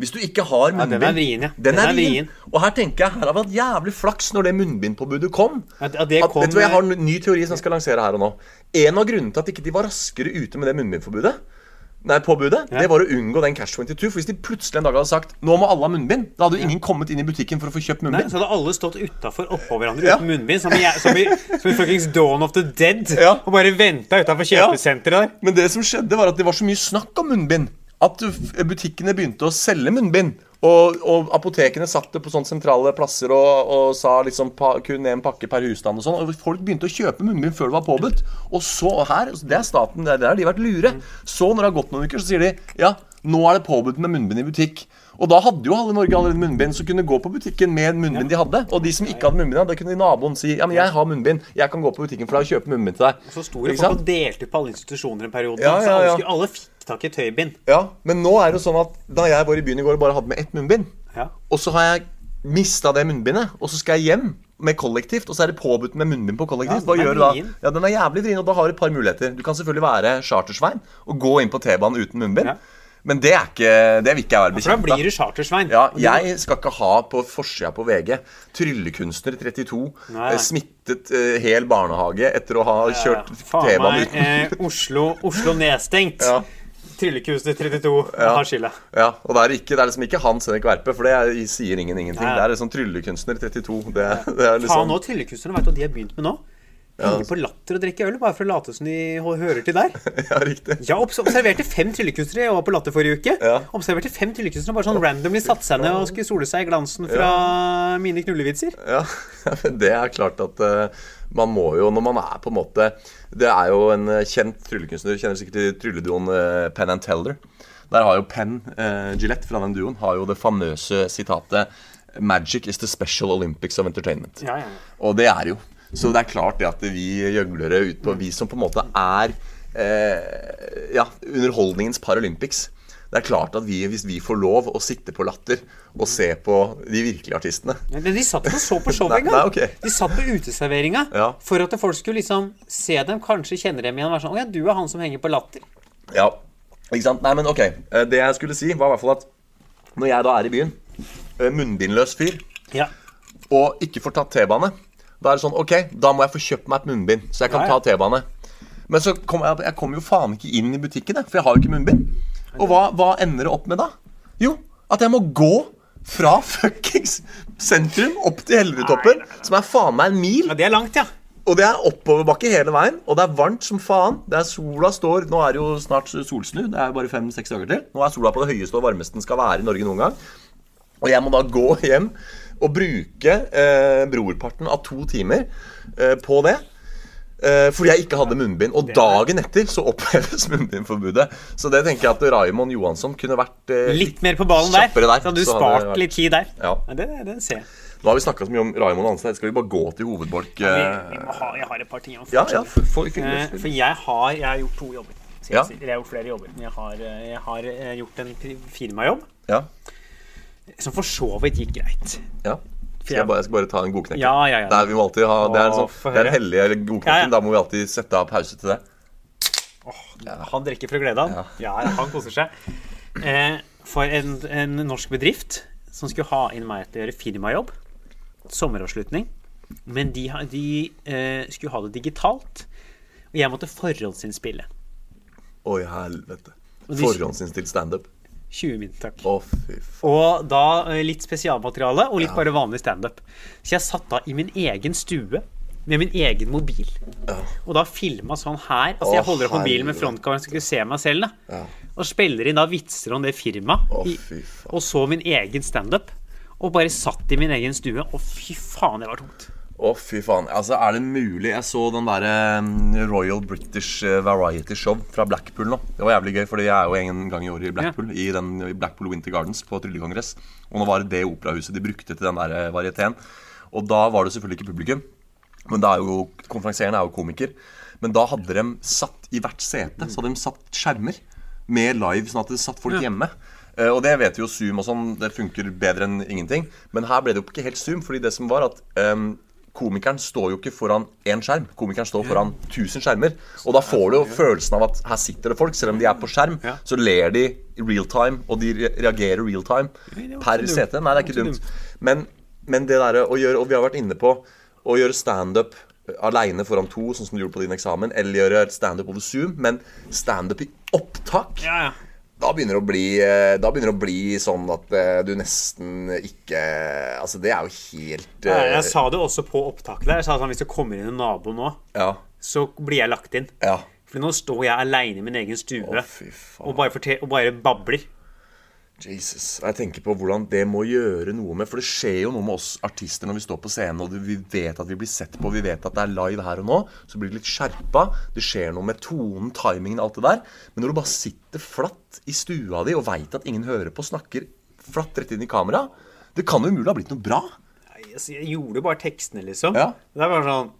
Hvis du ikke har munnbind. den er vrien, ja. Den, Den er vrien. Og her tenker jeg, her har vi hatt jævlig flaks når det munnbindpåbudet kom. At- at det At- vet du hva, Jeg har en ny teori som jeg skal lansere her og nå. En av grunnene til at ikke de var raskere ute med det munnbindforbudet, Nei, påbudet, det var å unngå den Cash 22. For hvis de plutselig en dag hadde sagt Nå må alle ha munnbind, da hadde jo ingen kommet inn i butikken for å få kjøpt munnbind. Nei, så hadde alle stått utafor oppå hverandre Ja. uten munnbind, som i, som i, som i fuckings Dawn of the Dead, Ja. og bare venta utafor kjøpesenteret der. Men det som skjedde, var at det var så mye snakk om munnbind at butikkene begynte å selge munnbind. Og, og apotekene satt det på sånne sentrale plasser og, og sa liksom pa, kun en pakke per husstand og sånn. Og folk begynte å kjøpe munnbind før det var påbudt. Og så og her, Det er staten, det er der de har vært lure. Så når det har gått noen uker, så sier de ja, nå er det påbudt med munnbind i butikk. Og da hadde jo alle Norge allerede munnbind, så kunne gå på butikken med munnbind de hadde. Og de som ikke hadde munnbind, da kunne naboen si ja, men jeg har munnbind, jeg kan gå på butikken for deg og kjøpe munnbind til deg. Og Så sto det folk og delte ut på alle institusjoner en periode. Ja, Så ja, ja. alle fikk tak i tøybind. Ja, men nå er det sånn at da jeg var i byen i går og bare hadde med ett munnbind, Ja. og så har jeg mista det munnbindet, og så skal jeg hjem med kollektivt, og så er det påbudt med munnbind på kollektivt. Hva gjør du da? Ja, Den er jævlig vrien, og da har du et par muligheter. Du kan selvfølgelig være chartersvein og gå inn på T-banen uten munnbind, Ja. men det er ikke Det vil ikke jeg være For da blir du chartersvein. Ja, jeg skal ikke ha på forsida på VG 'Tryllekunstner 32' Nei. eh, smittet uh, hel barnehage etter å ha kjørt T-banen uten eh, Oslo, Oslo nedstengt. Ja. Tryllekunstner 32 har skille. Ja, og det er, ikke, det er liksom ikke Hans Henrik Verpe, for det er, sier ingen ingenting. Ja. Det er liksom tryllekunstner 32. Det, det er Faen, liksom nå tryllekunstnere, vet du hva de har begynt med nå? Henge på latter og drikke øl, bare for å late som de hører til der. Ja, riktig. Jeg observerte fem tryllekunstnere jeg var på Latter forrige uke. Ja. Observerte fem tryllekunstnere bare sånn randomly satte seg ned og skulle sole seg i glansen fra mine knullevitser. Ja, det er klart at uh, man må jo, når man er på en måte Det er jo en eh, kjent tryllekunstner, kjenner sikkert til trylleduoen uh, Penn and Teller. Der har jo Penn uh, Gillette fra den duoen har jo det famøse sitatet Magic is the special Olympics of entertainment. Ja, ja. Og det er jo. Så det er klart det at vi gjøglere ut på Vi som på en måte er eh, ja, underholdningens Paralympics. Det er klart at vi, hvis vi får lov å sitte på Latter og se på de virkelige artistene Men de satt ikke og så på showet engang. Okay. De satt på uteserveringa Ja. for at folk skulle liksom se dem, kanskje kjenne dem igjen og være sånn Å ja, du er han som henger på Latter. Ja, ikke sant? Nei, men ok. Eh, Det jeg skulle si, var i hvert fall at når jeg da er i byen, eh, munnbindløs fyr, Ja. og ikke får tatt T-bane, Da er det sånn Ok, da må jeg få kjøpt meg et munnbind, så jeg kan Ja, ja. ta T-bane. Men så kom jeg, jeg kom jo faen ikke inn i butikken, for jeg har jo ikke munnbind. Og hva, hva ender det opp med da? Jo, at jeg må gå fra fuckings sentrum opp til Hellerudtoppen, som er faen meg en mil. Ja, det er langt, ja. Og det er oppoverbakke hele veien, og det er varmt som faen. Det er Sola står Nå er det jo snart solsnu. Det er jo bare fem-seks dager til. Nå er sola på det høyeste og varmeste den skal være i Norge noen gang. Og jeg må da gå hjem og bruke eh, brorparten av to timer eh, på det. Eh, fordi jeg ikke hadde munnbind. Og dagen etter så oppheves munnbindforbudet. Så det tenker jeg at Raymond Johansson kunne vært eh, Litt mer på ballen der. der, Så hadde du så hadde spart vært- litt tid der. Ja. det, det ser jeg. Nå har vi snakka så mye om Raymond Hansen. Skal vi bare gå til hovedbolk? Vi, eh, vi ha, jeg har et par ting å ja, ja, for, for, for, For jeg har, jeg har gjort to jobber. Jeg, Ja. jeg har gjort flere jobber. Men jeg har, eh, jeg har eh, gjort en firmajobb ja, som for så vidt gikk greit. ja. Skal jeg, bare, jeg skal bare ta en godknekk? Ja, ja, ja. Der vi må alltid ha, det er en Å, sånn, få det er høre. en hellig godknekken. Ja. Da må vi alltid sette av pause til det. Han drikker fra glede, han. Ja. han koser seg. Eh, for en, en norsk bedrift som skulle ha inn meg til å gjøre firmajobb, sommeravslutning, men de, de eh, skulle ha det digitalt, og jeg måtte forhåndsinnspille. Oi, helvete. Forhåndsinnstilt standup. 20 min, takk. Oh. Og da eh, litt spesialmateriale og litt bare vanlig standup. Så jeg satt da i min egen stue med min egen mobil. Og da filma sånn her. Altså Jeg holder opp mobilen med frontkameraet så jeg skulle se meg selv. Ja. Og spiller inn da vitser om det firmaet. Faen. Og så min egen standup. Og bare satt i min egen stue. Og fy faen, det var tungt. Å, fy faen. Altså, er det mulig? Jeg så den derre Royal British eh, Variety Show fra Blackpool nå. Det var jævlig gøy, for jeg er jo en gang i året i Blackpool. I den i Blackpool Winter Gardens på Tryllekongress. Og nå var det det operahuset de brukte til den der eh, varieteen. Og da var det selvfølgelig ikke publikum. Men da er jo, konferansieren er jo komiker. Men da hadde de satt i hvert sete Så hadde de satt skjermer med live, sånn at det satt folk hjemme. Uh, og det vet jo Zoom og sånn, det funker bedre enn ingenting. Men her ble det jo ikke helt Zoom, fordi det som var at ehm, komikeren står jo ikke foran én skjerm. Komikeren står foran 1000 skjermer. Og da får du jo følelsen av at her sitter det folk. Selv om de er på skjerm, så ler de real time, og de reagerer real time per sete. Nei, det er ikke dumt. Men, men det derre å gjøre Og vi har vært inne på å gjøre standup aleine foran to, sånn som du gjorde på din eksamen, eller gjøre standup over Zoom, men standup i opptak Ja, ja. Da begynner det å bli, eh, da begynner det å bli sånn at eh, du nesten ikke Altså, det er jo helt Jeg, eh, jeg sa det også på opptaket der. Jeg sa sånn, Hvis det kommer inn en nabo nå, Ja. så blir jeg lagt inn. ja. For nå står jeg aleine i min egen stue Å, fy faen. og, bare fortel- og bare babler. Jesus. Jeg tenker på hvordan det må gjøre noe med For det skjer jo noe med oss artister når vi står på scenen og vi vet at vi blir sett på, vi vet at det er live her og nå. Så blir det litt skjerpa. Det skjer noe med tonen, timingen, alt det der. Men når du bare sitter flatt i stua di og veit at ingen hører på, snakker flatt rett inn i kamera Det kan jo umulig ha blitt noe bra. Jeg gjorde jo bare tekstene, liksom. Ja. Det er bare sånn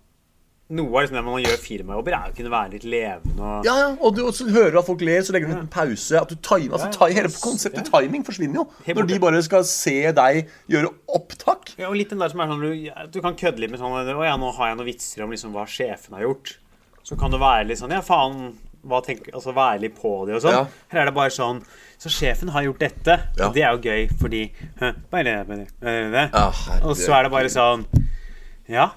Noe av liksom det man gjør firmajobber, er å kunne være litt levende og Ja, ja, og du også hører at folk ler, så legger du en pause. At du timer, altså, time. Hele konseptet timing forsvinner jo. Når de bare skal se deg gjøre opptak. Ja, og litt den der som er sånn du, du kan kødde litt med sånn Å ja, nå har jeg noen vitser om liksom hva sjefen har gjort. Så kan det være litt sånn Ja, faen. Hva tenker, altså Være litt på det og sånn. Ja. Her er det bare sånn Så sjefen har gjort dette. Ja. Og det er jo gøy, fordi hæ, bare, bare, bare, det. Og så er det bare sånn Ja.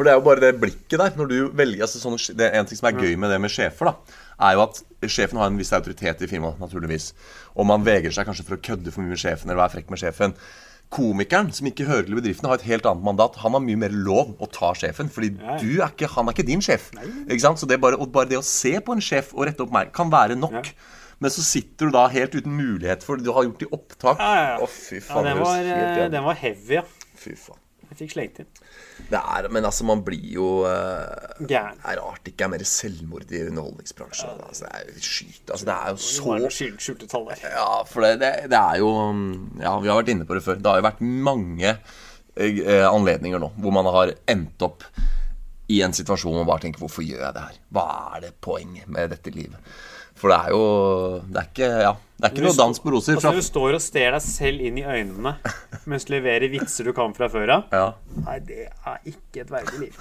For det er jo bare det blikket der. Når du velger altså sånne, det er En ting som er gøy med det med sjefer, da, er jo at sjefen har en viss autoritet i firmaet, naturligvis. Og man vegrer seg kanskje for å kødde for mye med sjefen eller være frekk med sjefen. Komikeren, som ikke hører til bedriften, har et helt annet mandat. Han har mye mer lov å ta sjefen, fordi du er ikke, han er ikke din sjef. Ikke sant? Så det er bare, bare det å se på en sjef og rette opp meg kan være nok. Ja. Men så sitter du da helt uten mulighet for du har gjort i opptak. Ja, ja, ja. Å, fy ja den, var, eh, den var heavy, ja. Fy faen. Jeg fikk slengt inn. Det er, men altså, man blir jo eh, Gæren. Det er rart det ikke er mer selvmord i underholdningsbransjen. Altså, det er jo skyt. Altså, det er jo Det så skjult- skjulte tall der. Ja, for det, det, det er jo Ja, vi har vært inne på det før. Det har jo vært mange uh, anledninger nå hvor man har endt opp i en situasjon hvor man bare tenker Hvorfor gjør jeg det her? Hva er det poenget med dette livet? For det er jo Det er ikke, ja, det er ikke noe dans på roser. Altså, du står og ser deg selv inn i øynene mens du leverer vitser du kan fra før av ja. Nei, det er ikke et verdig liv.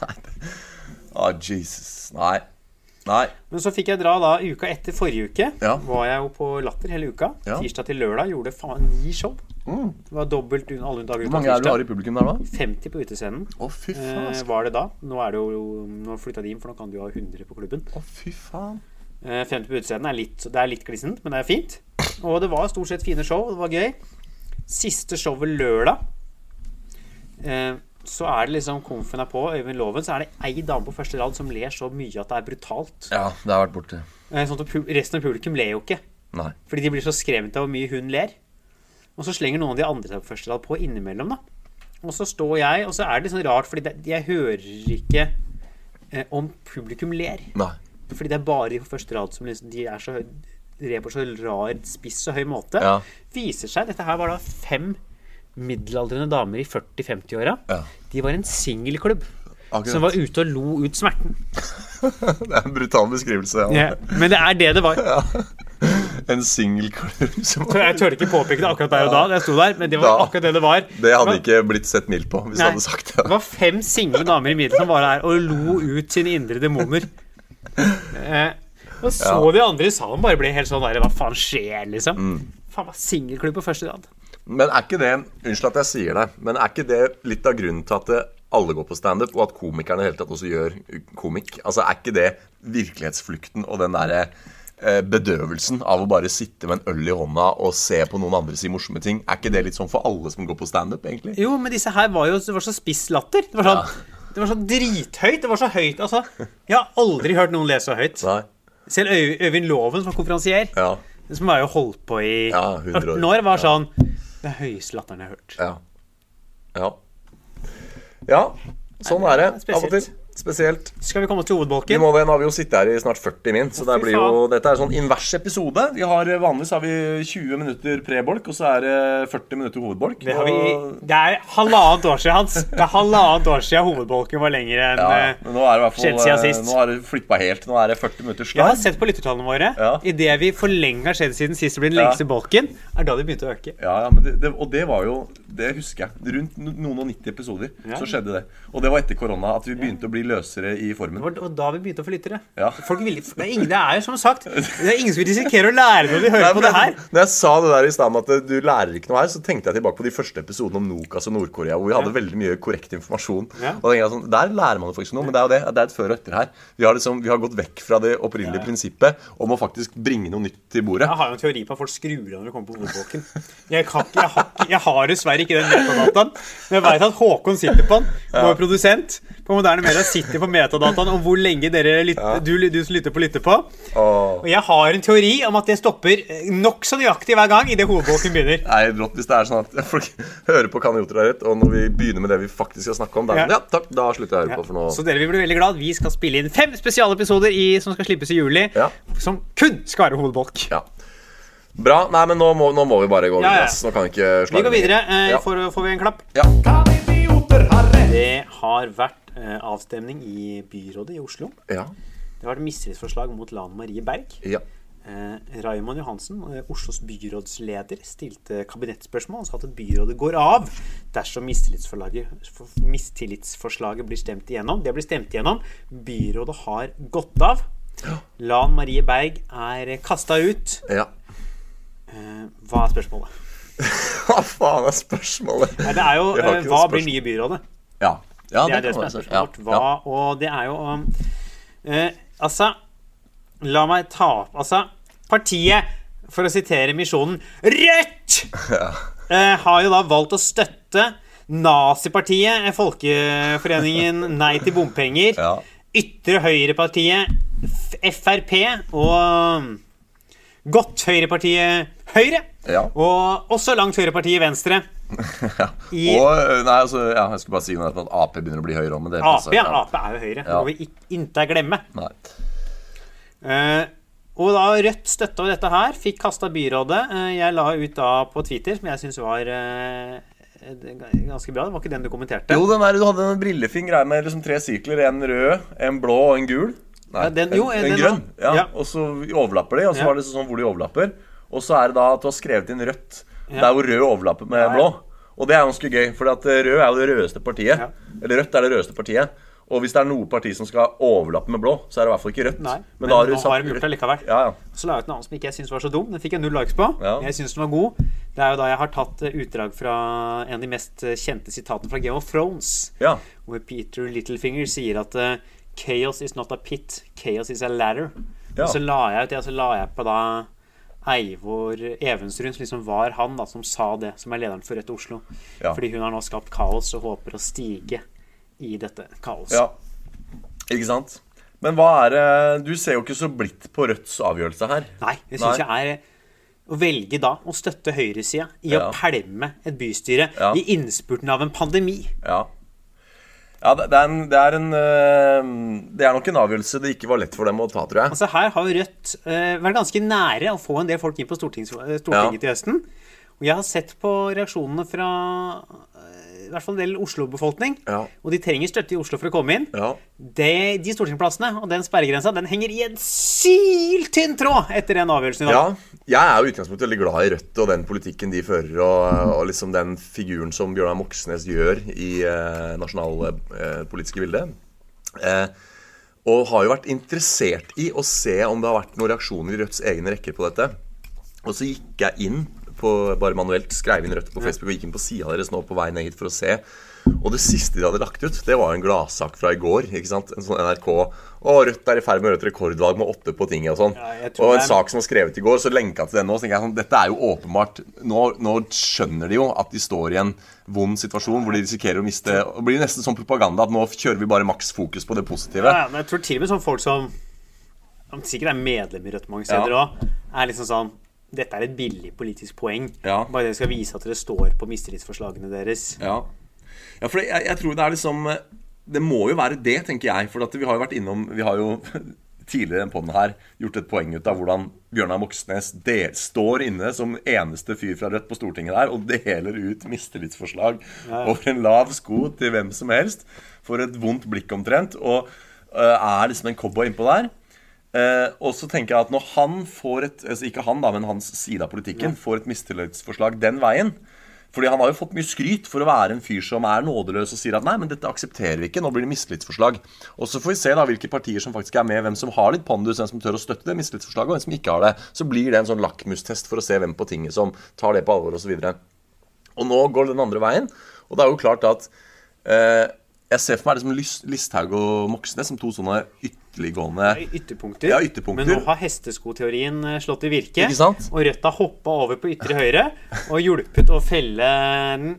Ah, Jesus. Nei. Nei. Men så fikk jeg dra da uka etter forrige uke. Ja. Var jeg jo på Latter hele uka. Ja. Tirsdag til lørdag gjorde faen ni show. Det var dobbelt unna alle dager Hvor mange er det du har i publikum der, da? 50 på utescenen Å, fy faen. eh, var det da. Nå er det jo Nå flytta de inn, for nå kan du ha 100 på klubben. Å, fy faen. Eh, 50 på utseendet er litt, det er litt glissent, men det er fint. Og det var stort sett fine show. Det var gøy. Siste showet lørdag. Eh, så er det liksom Komfen er på, Øyvind Loven, så er det ei dame på første rad som ler så mye at det er brutalt. Ja, det har vært borte. Eh, sånn at resten av publikum ler jo ikke. Nei. Fordi de blir så skremt av hvor mye hun ler. Og så slenger noen av de andre seg på første rad på innimellom, da. Og så står jeg, og så er det litt sånn rart, fordi det, jeg hører ikke om publikum ler. Nei. Fordi det er bare på første rad som liksom, de er så høy, på så rar, spiss og høy måte. Ja. Viser seg, dette her var da fem middelaldrende damer i 40-50-åra. Ja. De var en singelklubb Akkurat. som var ute og lo ut smerten. Det er en brutal beskrivelse. Ja. Ja, men det er det det var. En singelklubb som var... Jeg tør ikke påpeke det akkurat der og da, da jeg sto der, men det var Da- akkurat det det var. Det hadde ikke blitt sett mildt på hvis du hadde sagt Det det. var fem single damer i middelen som var der og lo ut sine indre demoner. Eh, og så Ja. de andre i salen bare ble helt sånn der Hva faen skjer, liksom? Mm. Faen, var singelklubb på første rad. Men er ikke det Unnskyld at jeg sier det, men er ikke det litt av grunnen til at det, alle går på standup, og at komikerne i hele tatt også gjør komikk? Altså, Er ikke det virkelighetsflukten og den derre eh, bedøvelsen av å bare sitte med en øl i hånda og se på noen andre si morsomme ting? Er ikke det litt sånn for alle som går på standup, egentlig? Jo, men disse her var jo det var så spiss latter. Det var sånn, det var så drithøyt. Det var så høyt. Altså, jeg har aldri hørt noen le så høyt. Nei. Selv Øy Øyvind Loven, som var konferansier, Ja. som har jo holdt på i Ja, 100 år. 18 år, var sånn Det høyeste latteren jeg har hørt. Ja. Ja. Ja, sånn er det av og til. Spesielt. Skal vi komme til Vi hovedbolken? må det, Nå har vi jo sittet her i snart 40 min, så det blir jo, dette er sånn invers episode. Vi har, Vanligvis har vi 20 minutter prebolk, og så er det 40 minutter hovedbolk. Det, har vi, det er halvannet år siden, Hans. Det er halvannet år siden hovedbolken var lenger enn ja, eh, nå er det i skjedd siden eh, sist. Nå har det flippa helt. Nå er det 40 minutter Jeg har sett på lyttertallene våre. Ja. Idet vi for lenge har skjedd siden sist det ble den Ja. lengste bolken, er da det begynte å øke. Ja, ja, men det, det, og det var jo Det husker jeg. Rundt noen og 90 episoder Ja. så skjedde det. Og det var etter korona at vi begynte å bli løsere i Det formen. var og da vi begynte å få lyttere. Ja. Folk vil, det, er ingen, det er jo som sagt Det er ingen som vil risikere å lære når de hører Nei, på det her. Når jeg sa det der i stad med at du lærer ikke noe her, så tenkte jeg tilbake på de første episodene om Nokas og Nord-Korea, hvor vi hadde veldig mye korrekt informasjon. Ja. Og jeg sånn, Der lærer man jo faktisk noe, men det er jo det. Det er et før og etter her. Vi har, liksom, vi har gått vekk fra det opprinnelige prinsippet om å faktisk bringe noe nytt til bordet. Jeg har jo en teori på at folk skrur av når de kommer på hovedbolken. Jeg, kan jeg, har, jeg har dessverre ikke den metadataen. Men jeg veit at Håkon sitter på den. Vår produsent på Moderne Media sitter på metadataen om hvor lenge dere lytter, du, du som lytter på, lytter på. Åh. Og jeg har en teori om at det stopper eh, nokså nøyaktig hver gang idet hovedbolken begynner. Nei, brått hvis det er sånn at folk hører på Kanioter idioter rett, og når vi begynner med det vi faktisk skal snakke om, da, Ja. ja. takk, da slutter jeg å høre på, for nå Så dere vil bli veldig glad. Vi skal spille inn fem spesialepisoder i, som skal slippes i juli, Ja. som kun skal være hovedbolk. Ja. Bra. Nei, men nå må, nå må vi bare gå videre. ja. ja. Nå kan vi ikke Vi går videre. Eh, Ja. får, får vi en klapp? Ja. Det har vært avstemning i byrådet i Oslo. Ja. Det var et mistillitsforslag mot Lan Marie Berg. ja. Eh, Raymond Johansen, eh, Oslos byrådsleder, stilte kabinettspørsmål og sa at byrådet går av dersom mistillitsforslaget, mistillitsforslaget blir stemt igjennom. Det blir stemt igjennom. Byrådet har gått av. Lan Marie Berg er kasta ut. ja. Eh, hva er spørsmålet? Hva faen er spørsmålet? Nei, det er jo eh, hva blir nye byrådet? Ja. Ja Det er det som er spørsmålet vårt. Ja. Og det er jo um, eh, Altså, la meg ta opp Altså, partiet, for å sitere misjonen Rødt! Uh, har jo da valgt å støtte Nazipartiet, Folkeforeningen Nei til bompenger, Ja. Ytre Høyrepartiet, Frp og Godt Høyrepartiet Høyre. Ja. Og også langt Høyrepartiet Venstre. Ja. I- Og Nei, altså, ja, jeg skulle bare si noe at Ap begynner å bli høyere òg, Ap, passer, ja. Ap er jo Høyre. Det må vi inte glemme. Eh, og da Rødt støtta dette her, fikk kasta byrådet. Uh, jeg la ut da på Twitter, som jeg syns var uh, ganske bra. Det var ikke den du kommenterte. Jo, den der, du hadde en brillefin greie med liksom tre sirkler. En rød, en blå og en gul. Nei, Ja, den- jo, en, den en grønn. Ja. Og så overlapper de, og så var det sånn hvor de overlapper. Og så er det da at du har skrevet inn rødt Ja. der hvor rød overlapper med blå. Og det er ganske gøy, for eh, rød er jo det rødeste partiet. Eller rødt er det rødeste partiet. Og hvis det er noe parti som skal overlappe med blå, så er det i hvert fall ikke Rødt. Nei, Men, men da har du har gjort det likevel. Ja, ja. Så la jeg ut en annen som ikke jeg syns var så dum. Den fikk jeg null likes på. Ja. Jeg syns den var god. Det er jo da jeg har tatt eh, utdrag fra en av de mest eh, kjente sitatene fra Game of Thrones. ja. Hvor Peter Littlefinger sier at Chaos is not a pit, chaos is a ladder. Ja. Og så la jeg ut det, og så la jeg på da Eivor Evensrud, som liksom var han da, som sa det, som er lederen for Rødt Oslo. Ja. Fordi hun har nå skapt kaos og håper å stige i dette kaoset. ja. Ikke sant? Men hva er det Du ser jo ikke så blidt på Rødts avgjørelse her. Nei, det syns jeg er å velge da å støtte høyresida i Ja. å pælme et bystyre Ja. i innspurten av en pandemi. Ja. Ja, det, er en, det, er en, øh, det er nok en avgjørelse det ikke var lett for dem å ta, tror jeg. Altså Her har Rødt eh, vært ganske nære å få en del folk inn på Stortings, eh, Stortinget Ja. til høsten. Og jeg har sett på reaksjonene fra eh, i hvert fall en del Oslo-befolkning. Ja. Og de trenger støtte i Oslo for å komme inn. Ja. Det, de stortingsplassene og den sperregrensa den henger i en syltynn tråd etter den avgjørelsen i dag. Ja, jeg er jo utgangspunktet veldig glad i Rødt og den politikken de fører, og, og liksom den figuren som Bjørnar Moxnes gjør i eh, nasjonalpolitiske eh, bildet. Eh, og har jo vært interessert i å se om det har vært noen reaksjoner i Rødts egne rekker på dette. Og så gikk jeg inn på, bare manuelt, skrev inn Rødt på Facebook og gikk inn på sida deres nå på vei ned hit for å se. Og det siste de hadde lagt ut, det var en gladsak fra i går. ikke sant? En sånn NRK. Å, Rødt er i ferd med å gjøre et rekordvalg med åtte på tinget og sånn. Ja, og en er- sak som var skrevet i går, så lenka til den nå. Så tenker jeg sånn, Dette er jo åpenbart nå, nå skjønner de jo at de står i en vond situasjon hvor de risikerer å miste Det blir nesten sånn propaganda at nå kjører vi bare maks fokus på det positive. Ja, men jeg tror til og med sånn folk som som sikkert er medlem i Rødt mange steder Ja. er liksom sånn Dette er et billig politisk poeng. Ja. Bare dere skal vise at dere står på mistillitsforslagene deres. Ja, ja for jeg, jeg tror det er liksom Det må jo være det, tenker jeg. For at vi har jo vært innom Vi har jo tidligere på den her gjort et poeng ut av hvordan Bjørnar Moxnes del, står inne som eneste fyr fra Rødt på Stortinget der og deler ut mistillitsforslag over en lav sko til hvem som helst. For et vondt blikk omtrent. Og uh, er liksom en cowboy innpå der. Eh, og så tenker jeg at når han får et altså Ikke han, da, men hans side av politikken får et mistillitsforslag den veien Fordi han har jo fått mye skryt for å være en fyr som er nådeløs og sier at nei, men dette aksepterer vi ikke, nå blir det mistillitsforslag. Og så får vi se da hvilke partier som faktisk er med, hvem som har litt pondus, hvem som tør å støtte det mistillitsforslaget, og hvem som ikke har det. Så blir det en sånn lakmustest for å se hvem på tinget som tar det på alvor, osv. Og nå går det den andre veien. Og det er jo klart at eh, jeg ser for meg liksom Lys- Listhaug og Moxnes som to sånne ytterliggående Ytterpunkter. Ja, ytterpunkter. Men nå har hesteskoteorien eh, slått i virke. Og Rødt har hoppa over på ytre høyre og hjulpet å felle den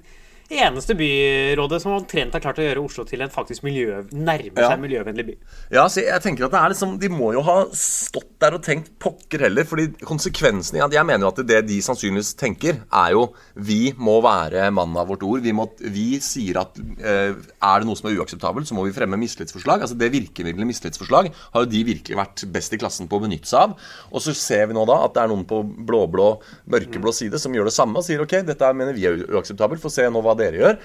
eneste byrådet som omtrent har klart å gjøre Oslo til en faktisk miljø, nærme Ja. seg miljøvennlig by. Ja, så jeg tenker at det er liksom De må jo ha stått der og tenkt pokker heller. fordi konsekvensene ja, Jeg mener jo at det de sannsynligvis tenker, er jo Vi må være mannen av vårt ord. Vi, må, vi sier at eh, er det noe som er uakseptabelt, så må vi fremme mistillitsforslag. Altså Det virkemidlet mistillitsforslag har jo de virkelig vært best i klassen på å benytte seg av. Og så ser vi nå da at det er noen på blå-blå, mørkeblå side som gjør det samme og sier ok, dette mener vi er uakseptabelt, få se nå hva dere gjør.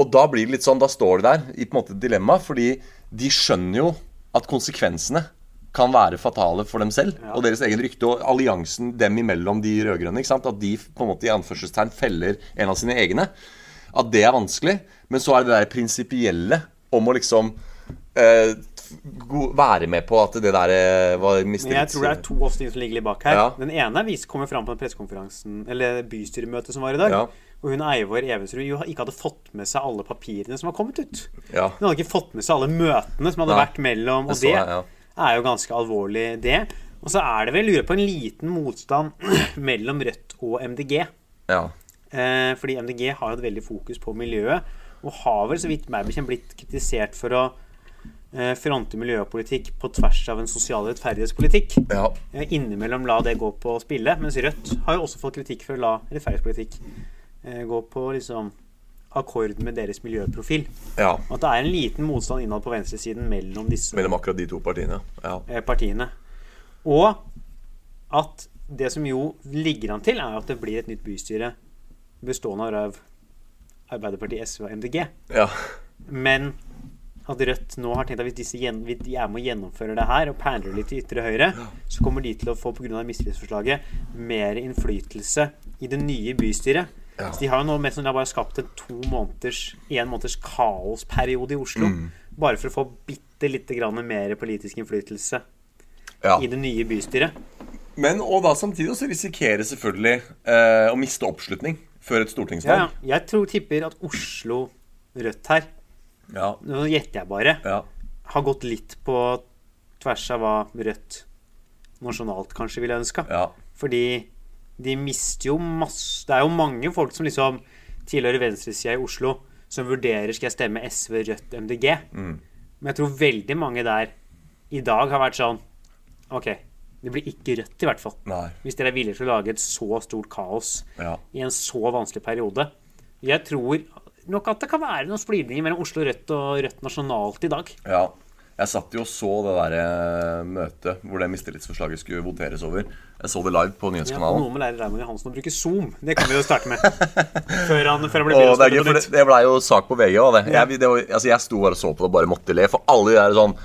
Og da blir det litt sånn, da står de der i på en måte et dilemma, fordi de skjønner jo at konsekvensene kan være fatale for dem selv og deres egen rykte. Og alliansen dem imellom, de rød-grønne, at de på en måte i anførselstegn feller en av sine egne. At det er vanskelig. Men så er det det der prinsipielle om å liksom eh, være med på at det der eh, var Men mistillit. jeg tror det er to også som ligger litt bak her. Ja. Den ene vis kommer fram på den pressekonferansen Eller bystyremøtet som var i dag. Ja. Hvor hun Eivor Evensrud jo ikke hadde fått med seg alle papirene som var kommet ut. Ja. Hun hadde ikke fått med seg alle møtene som hadde Nei. vært mellom. Og Det jeg, ja. er jo ganske alvorlig, det. Og så er det vel, lurer på, en liten motstand mellom Rødt og MDG. Ja. Eh, fordi MDG har jo et veldig fokus på miljøet, og har vel, så vidt meg bekjent, blitt kritisert for å eh, fronte miljøpolitikk på tvers av en sosial rettferdighetspolitikk. ja. Innimellom la det gå på spille, mens Rødt har jo også fått kritikk for å la rettferdighetspolitikk eh, gå på liksom akkord med deres miljøprofil. ja. Og at det er en liten motstand innad på venstresiden mellom disse Mellom akkurat de to partiene. Ja. eh, partiene. Og at det som jo ligger an til, er at det blir et nytt bystyre bestående av Arbeiderpartiet, SV og MDG. ja. Men at Rødt nå har tenkt at hvis disse gjen- hvis de er med å gjennomføre det her og perler litt til ytre høyre, så kommer de til å få pga. mistillitsforslaget mer innflytelse i det nye bystyret. Ja. Så de har jo nå mest sannsynlig bare skapt en to måneders en måneders kaosperiode i Oslo. bare for å få bitte lite grann mer politisk innflytelse Ja. i det nye bystyret. Men og da samtidig så risikerer selvfølgelig eh, å miste oppslutning før et Ja, stortingsvalg. jeg tror tipper at Oslo Rødt her, Ja. nå gjetter jeg bare, ja. har gått litt på tvers av hva Rødt nasjonalt kanskje ville ønska. ja. Fordi de mister jo masse Det er jo mange folk som liksom tilhører venstresida i Oslo, som vurderer skal jeg stemme SV, Rødt, MDG. Mm. Men jeg tror veldig mange der i dag har vært sånn OK, det blir ikke Rødt, i hvert fall. Nei. Hvis dere er villige til å lage et så stort kaos Ja. i en så vanskelig periode. Jeg tror nok at det kan være noen splidninger mellom Oslo Rødt og Rødt nasjonalt i dag. Ja. Jeg satt jo og så det der eh, møtet hvor det mistillitsforslaget skulle voteres over. Jeg så det live på Ja, nyhetskanalen. noe med lærer Raymond Johansen å bruke Zoom. Det kan vi jo starte med. Før han, før han blir Og det, det, det ble jo sak på VG òg, det. Jeg, det var, altså, jeg sto bare og så på det og bare måtte le. For alle de der sånn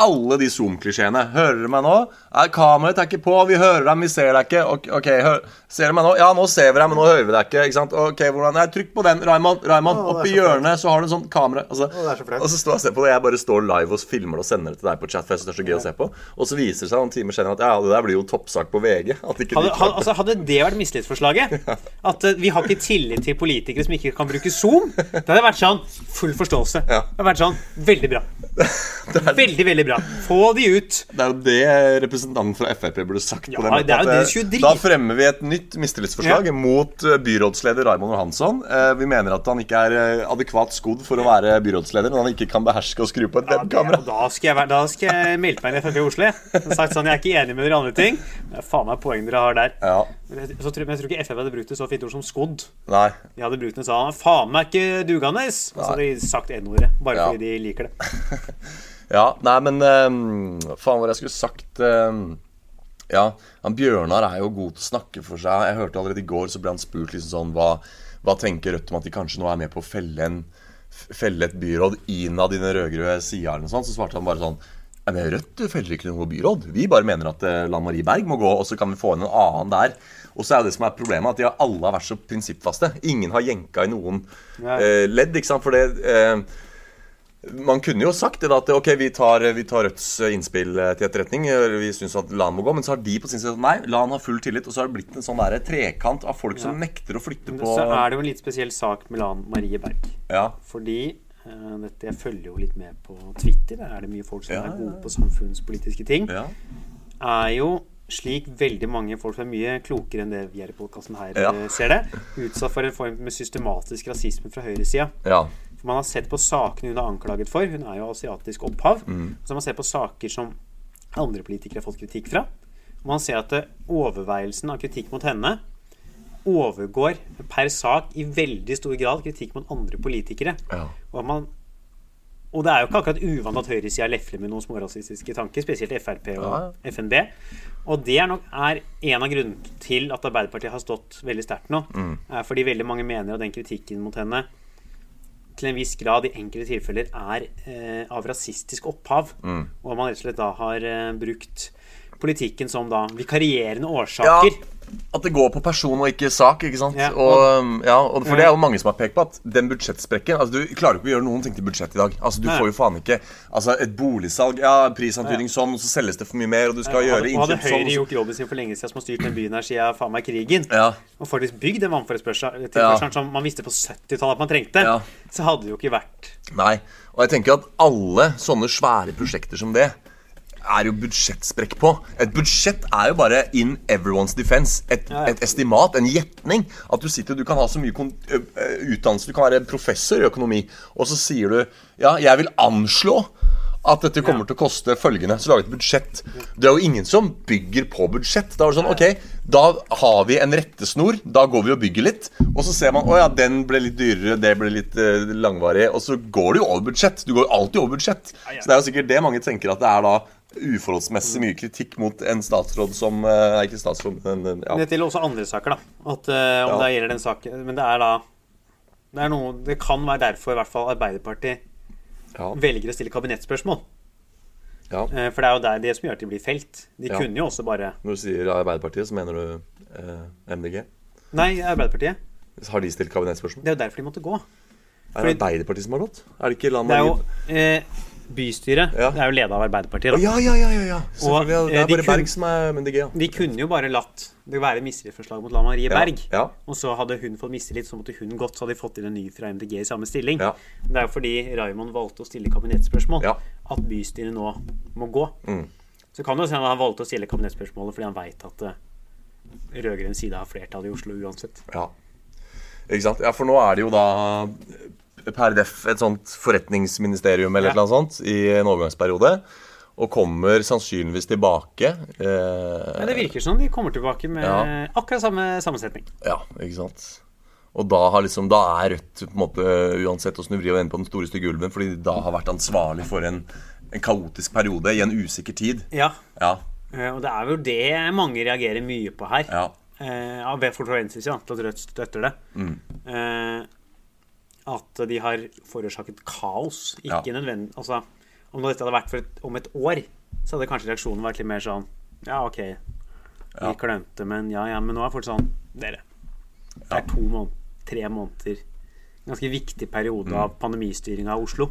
alle de Zoom-klisjeene. Hører dere meg nå? Er kameraet er ikke på. Vi hører deg, men vi ser deg ikke. Ok, okay hør. Ser du meg nå? Ja, nå ser vi deg, men nå hører vi deg ikke. ikke sant? Ok, hvordan? Nei, Trykk på den, Raymond. Raymond, er Oppi så hjørnet så har du en sånn kamera. Altså, er så og så står jeg og ser på det. Jeg bare står live og filmer det og sender det til deg på chat. For jeg synes det er så gøy å se på Og så viser det seg noen timer senere at ja, det der blir jo toppsak på VG. At ikke Hadde, de hadde, altså, hadde det vært mistillitsforslaget, at uh, vi har ikke tillit til politikere som ikke kan bruke Zoom, det hadde vært sånn full forståelse. Ja. Det hadde vært sånn veldig bra. Veldig, veldig bra. Få de ut. Det er jo det representanten fra Frp burde sagt. Ja, på det er jo det eh, de skulle drit. Da fremmer vi et nytt mistillitsforslag Ja. mot eh, byrådsleder Raymond Johansson. Eh, Vi mener at han ikke er eh, adekvat skodd for å være byrådsleder, men han ikke kan beherske å skru på et webkamera. Ja, da skal jeg, da skal jeg melde meg inn i Frp i Oslo. Jeg. Sagt sånn, jeg er ikke enig med dere andre ting. Det er faen meg poeng dere har der. Ja, jeg, så tror, men jeg tror ikke Frp hadde brukt et så fint ord som skodd. nei. De hadde brukt det sånn Faen meg ikke dugende! Og så hadde de sagt N-ordet. Bare fordi de liker det. Ja, nei, men um, faen hva jeg skulle sagt um, Ja, han Bjørnar er jo god til å snakke for seg. Jeg hørte allerede i går så ble han spurt liksom sånn Hva, hva tenker Rødt om at de kanskje nå er med på å felle, en, felle et byråd innad i den rød-grønne sida, eller noe sånt? Så svarte han bare sånn «Nei, men Rødt feller ikke noe byråd. Vi bare mener at eh, Lan Marie Berg må gå, og så kan vi få inn en annen der. Og så er det som er problemet, at de har alle har vært så prinsippfaste. Ingen har jenka i noen eh, ledd, ikke sant? For det eh, man kunne jo sagt det da, at ok, vi tar, vi tar Rødts innspill eh, til etterretning. eh, Vi syns at LAN må gå. Men så har de på sin side nei, LAN har full tillit. Og så har det blitt en sånn der trekant av folk som nekter å flytte på Så er det jo en litt spesiell sak med Lan Marie Berg. Ja, Fordi uh, dette, Jeg følger jo litt med på Twitter. Der er det mye folk som Ja, er ja, gode på samfunnspolitiske ting. ja, Er jo slik veldig mange folk som er mye klokere enn det vi er i podkasten her, Ja. eh, ser det, utsatt for en form med systematisk rasisme fra høyresida. ja. For man har sett på sakene hun er anklaget for. Hun er jo asiatisk opphav. Mm. Så man ser på saker som andre politikere har fått kritikk fra. Og man ser at overveielsen av kritikk mot henne overgår per sak i veldig stor grad kritikk mot andre politikere. Ja. Og, man, og det er jo ikke akkurat uvant at høyresida lefler med noen smårasistiske tanker, spesielt Frp og Ja, FNB. Og det er nok er en av grunnene til at Arbeiderpartiet har stått veldig sterkt nå. Mm. Er fordi veldig mange mener at den kritikken mot henne til en viss grad i enkelte tilfeller er eh, av rasistisk opphav. Mm. Og man rett og slett da har eh, brukt politikken som da vikarierende ja. årsaker. At det går på person og ikke sak, ikke sant? Ja, og, og- ja, og For det er jo mange som har pekt på at den budsjettsprekken altså Du klarer ikke å gjøre noen ting til budsjett i dag. Altså Du Nei. får jo faen ikke Altså Et boligsalg, ja, prisantydning sånn, og så selges det for mye mer, og du skal gjøre innkjøp sånn hadde. Høyre gjort jobben sin for lenge siden, som har styrt den byen her siden faen meg krigen, Ja. og faktisk bygd den vannforespørselen Ja. som man visste på 70-tallet at man trengte, Ja. så hadde det jo ikke vært Nei. Og jeg tenker at alle sånne svære prosjekter som det er jo budsjettsprekk på. Et budsjett er jo bare in everyone's defense. Et, Ja, ja. et estimat, en gjetning. At du sitter, du kan ha så mye utdannelse, du kan være professor i økonomi, og så sier du ja, jeg vil anslå at dette kommer til å koste følgende. Så lager et budsjett. Det er jo ingen som bygger på budsjett. Da er det sånn, ok, da har vi en rettesnor. Da går vi og bygger litt. Og så ser man å ja, den ble litt dyrere, det ble litt langvarig. Og så går det jo over budsjett. Du går alltid over budsjett. ja. Så det er jo sikkert det mange tenker at det er da uforholdsmessig mye kritikk mot en statsråd som er Nei, ikke statsråd, men eh, ja. Det gjelder også andre saker, da. At, uh, om Ja. det gjelder den saken Men det er da det, er noe, det kan være derfor i hvert fall Arbeiderpartiet ja. velger å stille kabinettspørsmål. ja. Uh, For det er jo der det som gjør at de blir felt. De Ja. kunne jo også bare Når du sier Arbeiderpartiet, så mener du uh, MDG? Nei, Arbeiderpartiet. Har de stilt kabinettspørsmål? Det er jo derfor de måtte gå. Er det Arbeiderpartiet som har gått? Er det ikke landet Det er jo eh, bystyret Ja. det er jo leda av Arbeiderpartiet. Da. ja, ja, ja, ja, ja. Og, det eh, er de bare kun- Berg som er MDG, ja. De kunne jo bare latt det være mistillitsforslag mot Lan Marie Berg. Ja. Og så hadde hun fått mistillit, så måtte hun gått, så hadde de fått inn en ny fra MDG i samme stilling. Ja. Men det er jo fordi Raymond valgte å stille kabinettspørsmål at bystyret nå må gå. Mm. Så kan det hende han valgte å stille kabinettspørsmålet fordi han veit at uh, rød-grønn side har flertall i Oslo uansett. Ja. Ikke sant? Ja, for nå er det jo da eh, per def et sånt forretningsministerium eller Ja. noe sånt i en overgangsperiode. Og kommer sannsynligvis tilbake. Ja, Eh, det virker som de kommer tilbake med Ja. akkurat samme sammensetning. ja, ikke sant. Og da, har liksom, da er Rødt på en måte uansett åssen du vrir og vender på den store stygge ulven, fordi de da har vært ansvarlig for en, en kaotisk periode i en usikker tid. Ja, Ja. eh, og det er jo det mange reagerer mye på her. ja. eh, av til at Rødt støtter det. Mm. Eh, at de har forårsaket kaos. Ikke Ja. nødvendig Altså, om dette hadde vært for et, om et år, så hadde kanskje reaksjonen vært litt mer sånn Ja, OK, vi Ja. klønete, men ja, ja. Men nå er folk sånn Dere, det er to måneder, tre måneder Ganske viktig periode Mm. av pandemistyringa av Oslo.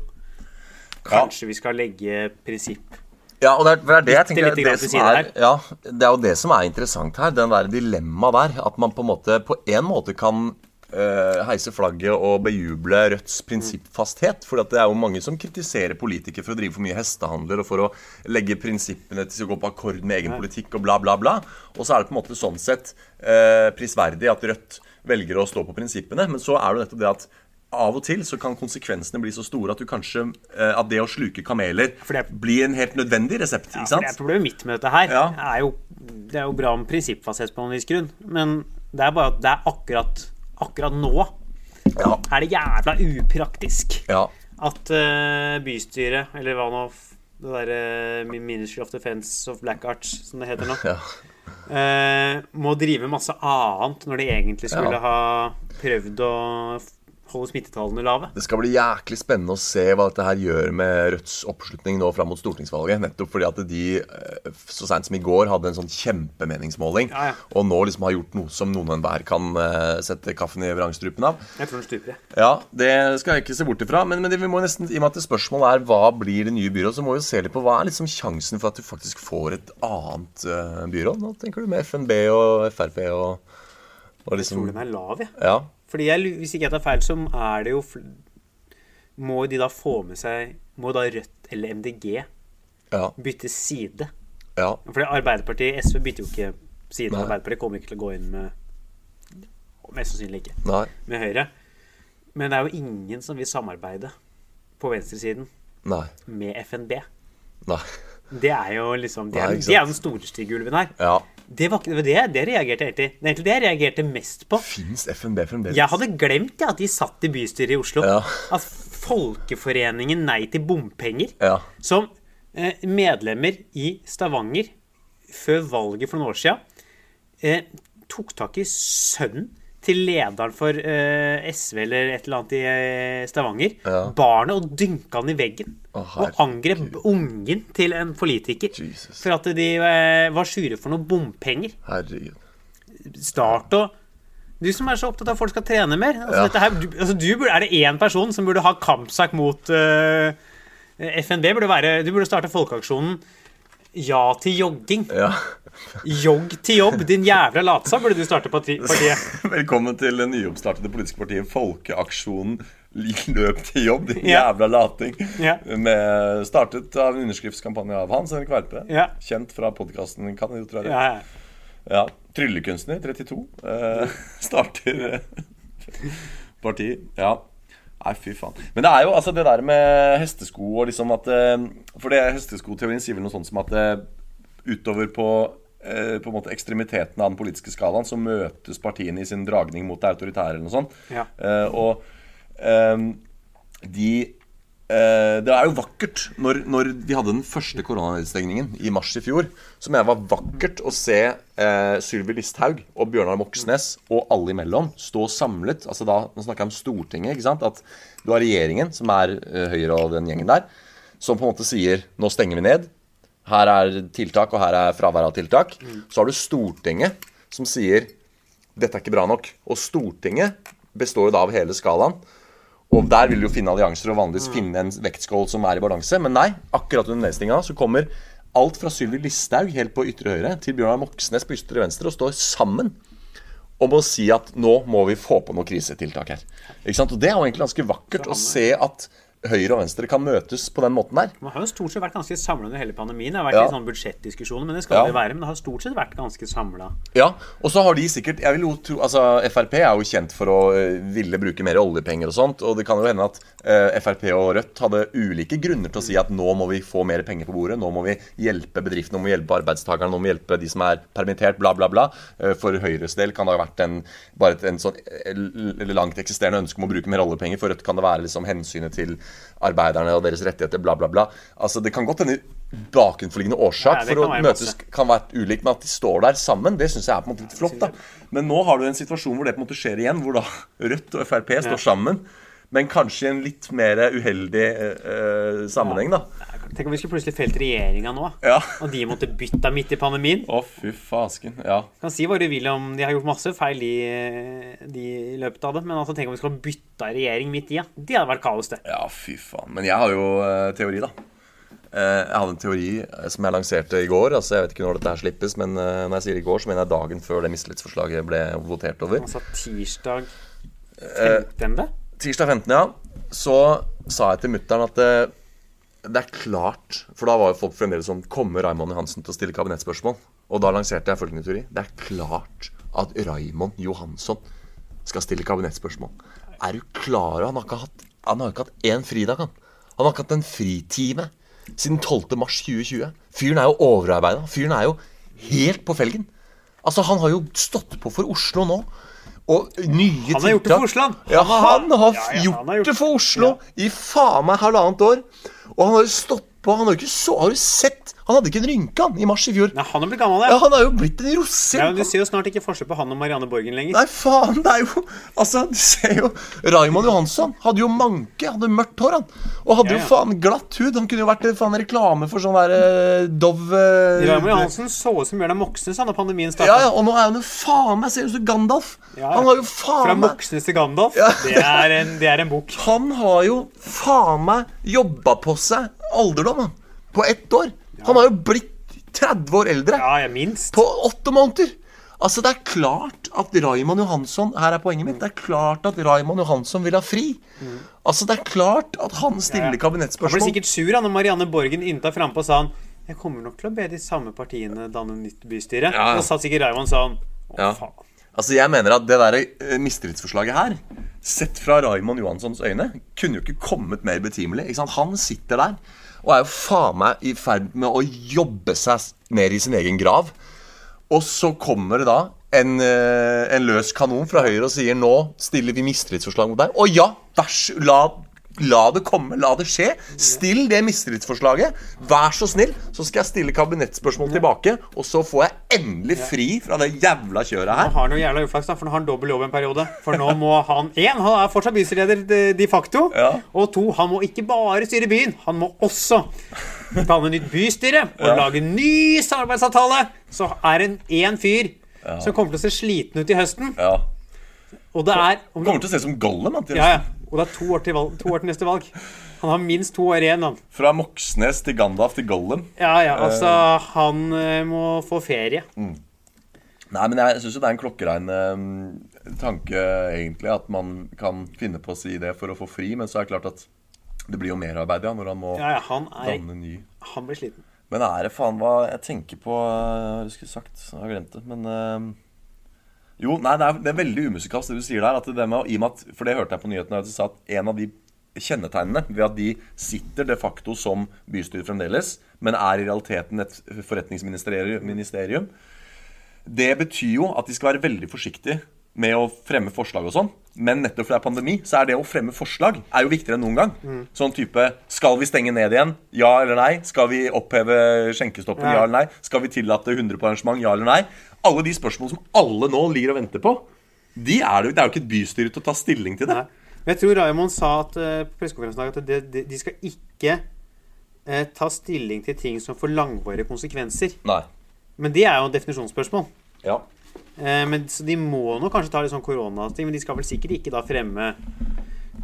Kanskje vi skal legge prinsipp Ja, og det er, det er det jeg tenker det er, ja, Det er jo det som er interessant her, den der dilemmaet der. At man på en måte på en måte kan eh, heise flagget og bejuble Rødts prinsippfasthet. For det er jo mange som kritiserer politikere for å drive for mye hestehandler og for å legge prinsippene til å gå på akkord med egen politikk og bla, bla, bla. Og så er det på en måte sånn sett eh, prisverdig at Rødt velger å stå på prinsippene. Men så er det jo nettopp det at av og til så kan konsekvensene bli så store at du kanskje eh, At det å sluke kameler det- blir en helt nødvendig resept. Ja, for det er? Problemet mitt med dette her Ja. er, jo, det er jo bra med prinsippfasthet på en viss grunn, men det er bare at det er akkurat, akkurat nå Ja. er det jævla upraktisk ja. at uh, bystyret, eller hva nå det derre Ministry of Defense of Black Arts, som det heter nå, ja. uh, må drive masse annet når de egentlig skulle ha prøvd å holde smittetallene lave. Det skal bli jæklig spennende å se hva dette her gjør med Rødts oppslutning nå fram mot stortingsvalget. Nettopp fordi at de eh, så seint som i går hadde en sånn kjempemeningsmåling. Ja, ja. Og nå liksom har gjort noe som noen enhver kan eh, sette kaffen i vrangstrupen av. Jeg tror den stuper, jeg. Ja, det skal jeg ikke se bort ifra. Men, men det, vi må nesten, i og med at spørsmålet er hva blir det nye byrådet, så må vi jo se litt på hva er liksom sjansen for at du faktisk får et annet eh, byråd. Nå tenker du med FNB og Frp og, og Jeg liksom tror den er lav, jeg. Ja. Fordi jeg, Hvis ikke jeg tar feil, så er det jo Må de da få med seg Må da Rødt eller MDG Ja. bytte side? ja. Fordi Arbeiderpartiet SV bytter jo ikke side. Nei. Arbeiderpartiet kommer ikke til å gå inn med Mest sannsynlig ikke Nei. med Høyre. Men det er jo ingen som vil samarbeide på venstresiden Nei. med FNB. Nei. Det er jo liksom Det er, Nei, de er den storstygge ulven her. Ja. Det var det, det, reagerte jeg egentlig Det er egentlig det jeg reagerte mest på. Fins FNB fremdeles? Jeg hadde glemt ja, at de satt i bystyret i Oslo. Ja. At Folkeforeningen Nei til bompenger, Ja. som eh, medlemmer i Stavanger før valget for noen år siden, eh, tok tak i sønnen til lederen for uh, SV eller et eller annet i uh, Stavanger. Ja. Barnet og dynka han i veggen. Oh, og angrep ungen til en politiker Jesus. for at de uh, var sure for noe bompenger. Herregud. Start og Du som er så opptatt av at folk skal trene mer. Altså, Ja. her, du, altså, du burde, er det én person som burde ha kampsak mot eh, FNB? Burde være, du burde starte folkeaksjonen Ja til jogging. Ja. Jogg til jobb, din jævla latsa, burde du starte partiet. Velkommen til det nyoppstartede politiske partiet Folkeaksjonen løp til jobb, din Ja. jævla lating. Ja. Med, startet av en underskriftskampanje av Hans Henrik Verpe. Ja. Kjent fra podkasten Kan jeg jo tro det. Ja, ja. Ja. Tryllekunstner, 32. Eh, starter eh, parti. Ja. Nei, fy faen. Men det er jo altså det der med hestesko og liksom at eh, For det hesteskoteorien sier vel noe sånt som at eh, utover på eh, på en måte ekstremiteten av den politiske skalaen så møtes partiene i sin dragning mot det autoritære eller noe sånt. Ja. Eh, og eh, de eh, Det er jo vakkert når, når vi hadde den første koronanedstengningen i mars i fjor, som jeg var vakkert å se eh, Sylvi Listhaug og Bjørnar Moxnes og alle imellom stå samlet. Altså da, Nå snakker jeg om Stortinget. ikke sant? At du har regjeringen, som er eh, Høyre og den gjengen der, som på en måte sier nå stenger vi ned. Her er tiltak, og her er fravær av tiltak. Så har du Stortinget, som sier dette er ikke bra nok. Og Stortinget består jo da av hele skalaen. Og der vil du jo finne allianser og vanligvis finne en vektskål som er i balanse. Men nei, akkurat under nedstinga så kommer alt fra Sylvi Listhaug helt på ytre høyre til Bjørnar Moxnes på ytre venstre og står sammen om å si at nå må vi få på noen krisetiltak her. Ikke sant? Og Det er jo egentlig ganske vakkert å se at høyre og venstre kan møtes på den måten der. Man har jo stort sett vært ganske samla under hele pandemien. Det har vært Ja. litt sånn budsjettdiskusjoner, men det skal Ja. det være. Men det har stort sett vært ganske samla. Ja, og så har de sikkert Jeg vil jo tro Altså, Frp er jo kjent for å eh, ville bruke mer oljepenger og sånt, og det kan jo hende at eh, Frp og Rødt hadde ulike grunner til å si at nå må vi få mer penger på bordet, nå må vi hjelpe bedriftene, nå må vi hjelpe arbeidstakerne, nå må vi hjelpe de som er permittert, bla, bla, bla. Eh, For Høyres del kan det ha vært en, bare et en sånn eh, langt eksisterende ønske om å bruke mer oljepenger. For Rødt kan det være liksom hensynet til arbeiderne og deres rettigheter, bla, bla, bla. Altså, det kan godt hende bakenforliggende årsak Nei, for å møtes kan være ulikt, men at de står der sammen, det syns jeg er på en måte litt flott. da Men nå har du en situasjon hvor det på en måte skjer igjen, hvor da Rødt og Frp står sammen. Men kanskje i en litt mer uheldig eh, sammenheng, da. Tenk om vi skulle plutselig felt regjeringa nå, Ja. og de måtte bytte midt i pandemien. Å, fy fasken. Ja. Kan si hva du vil om de har gjort masse feil de, de i løpet av det, men altså, tenk om vi skulle bytta regjering midt i. Ja. Det hadde vært kaos, det. ja, fy faen. Men jeg har jo uh, teori, da. Eh, jeg hadde en teori eh, som jeg lanserte i går. Altså Jeg vet ikke når dette her slippes, men eh, når jeg sier i går, så mener jeg dagen før det mistillitsforslaget ble votert over. Altså tirsdag Eh, 15. Tirsdag 15., ja. Så sa jeg til mutter'n at det, er klart For da var jo folk fremdeles sånn Kommer Raymond Johansen til å stille kabinettspørsmål? Og da lanserte jeg følgende teori. Det er klart at Raymond Johansson skal stille kabinettspørsmål. Er du klar over Han Han har ikke hatt én fridag, han. Han har ikke hatt en fritime siden 12. mars 2020. Fyren er jo overarbeida. Fyren er jo helt på felgen. Altså, han har jo stått på for Oslo nå. Og nye Han har gjort det for Oslo. Ja, han har Ja, ja, han har gjort- det for Oslo i faen meg halvannet år. Og han har jo stått på. Han har jo ikke så Har du sett? Han hadde ikke en rynke, han, i mars i fjor. Nei, han er blitt gammel, Ja, ja. Han er jo blitt en rosin. ja men du ser jo snart ikke forskjell på han og Marianne Borgen lenger. Nei, faen, det er jo Altså, du ser jo Raymond Johansson hadde jo manke, hadde mørkt hår, han. Og hadde Ja, jo faen glatt hud. Han kunne jo vært faen reklame for sånn der eh, Dove eh, Raymond Johansen så ut som Bjørnar Moxnes da pandemien starta. Ja, ja, og nå er han jo faen meg Ser ut som Gandalf. Ja, ja. Han har jo Fra faen meg Moxnes til Gandalf. Ja. Det, er en, det er en bok. Han har jo faen meg jobba på seg alderdom, han. På ett år. Han har jo blitt 30 år eldre Ja, jeg minst. på åtte måneder. Altså, det er klart at Raymond Johansson Her er poenget mitt. Det er klart at Raymond Johansson vil ha fri. Altså, det er klart at han stiller Han ble kabinettspørsmål. sikkert sur han, når Marianne Borgen innta frampå og sa han Jeg kommer nok til å be de samme partiene danne nytt bystyre. Ja, ja. Og satt sikkert Raymond sånn Å, Ja. faen. Altså, jeg mener at det der eh, mistillitsforslaget her, sett fra Raymond Johanssons øyne, kunne jo ikke kommet mer betimelig. Ikke sant? Han sitter der og er jo faen meg i ferd med å jobbe seg ned i sin egen grav. Og så kommer det da en, eh, en løs kanon fra Høyre og sier nå stiller vi mistillitsforslag mot deg. Og ja, vers, la, la det komme, la det skje. Still det mistillitsforslaget. Vær så snill, så skal jeg stille kabinettspørsmål tilbake. Og så får jeg endelig fri fra det jævla kjøret her. Han har noe jævla uflaks, da, for nå har han dobbel jobb en periode. For nå må han én, han er fortsatt bystyreleder de, facto. Ja. Og to, han må ikke bare styre byen, han må også danne nytt bystyre og lage ny samarbeidsavtale. Så er det én fyr som kommer til å se sliten ut i høsten. Ja. Og det er om Kommer til å se ut som Gollum. Ja, ja. Og det er to år, til valg, to år til neste valg. Han har minst to år igjen, han. Fra Moxnes til Gandalf til Gollum. Ja, ja, altså Han eh, må få ferie. Nei, men jeg syns jo det er en klokkerein eh, tanke, egentlig, at man kan finne på å si det for å få fri, men så er det klart at det blir jo merarbeid, ja, når han må Ja, ja, han er danne ny Han blir sliten. Men er det faen hva jeg tenker på eh, Jeg skulle sagt, jeg har glemt det, men eh, Jo, nei, det er, det er veldig umusikalsk det du sier der. Det med, at, For det hørte jeg på nyhetene, de sa at en av de kjennetegnene ved at de sitter de facto som bystyre fremdeles, men er i realiteten et forretningsministerium, det betyr jo at de skal være veldig forsiktige med å fremme forslag og sånn. Men nettopp fordi det er pandemi, så er det å fremme forslag er jo viktigere enn noen gang. Sånn type Skal vi stenge ned igjen? Ja eller nei? Skal vi oppheve skjenkestoppen? Ja. Ja eller nei? Skal vi tillate 100 på arrangement? Ja eller nei? Alle de spørsmålene som alle nå ligger og venter på, de er det, det er jo ikke et bystyre til å ta stilling til det. Nei. Jeg tror Raymond sa at, eh, på pressekonferansen at de, de skal ikke eh, ta stilling til ting som får langvarige konsekvenser. Nei. Men det er jo et definisjonsspørsmål. Ja. Eh, men, så de må nå kanskje ta litt sånn koronating, men de skal vel sikkert ikke da fremme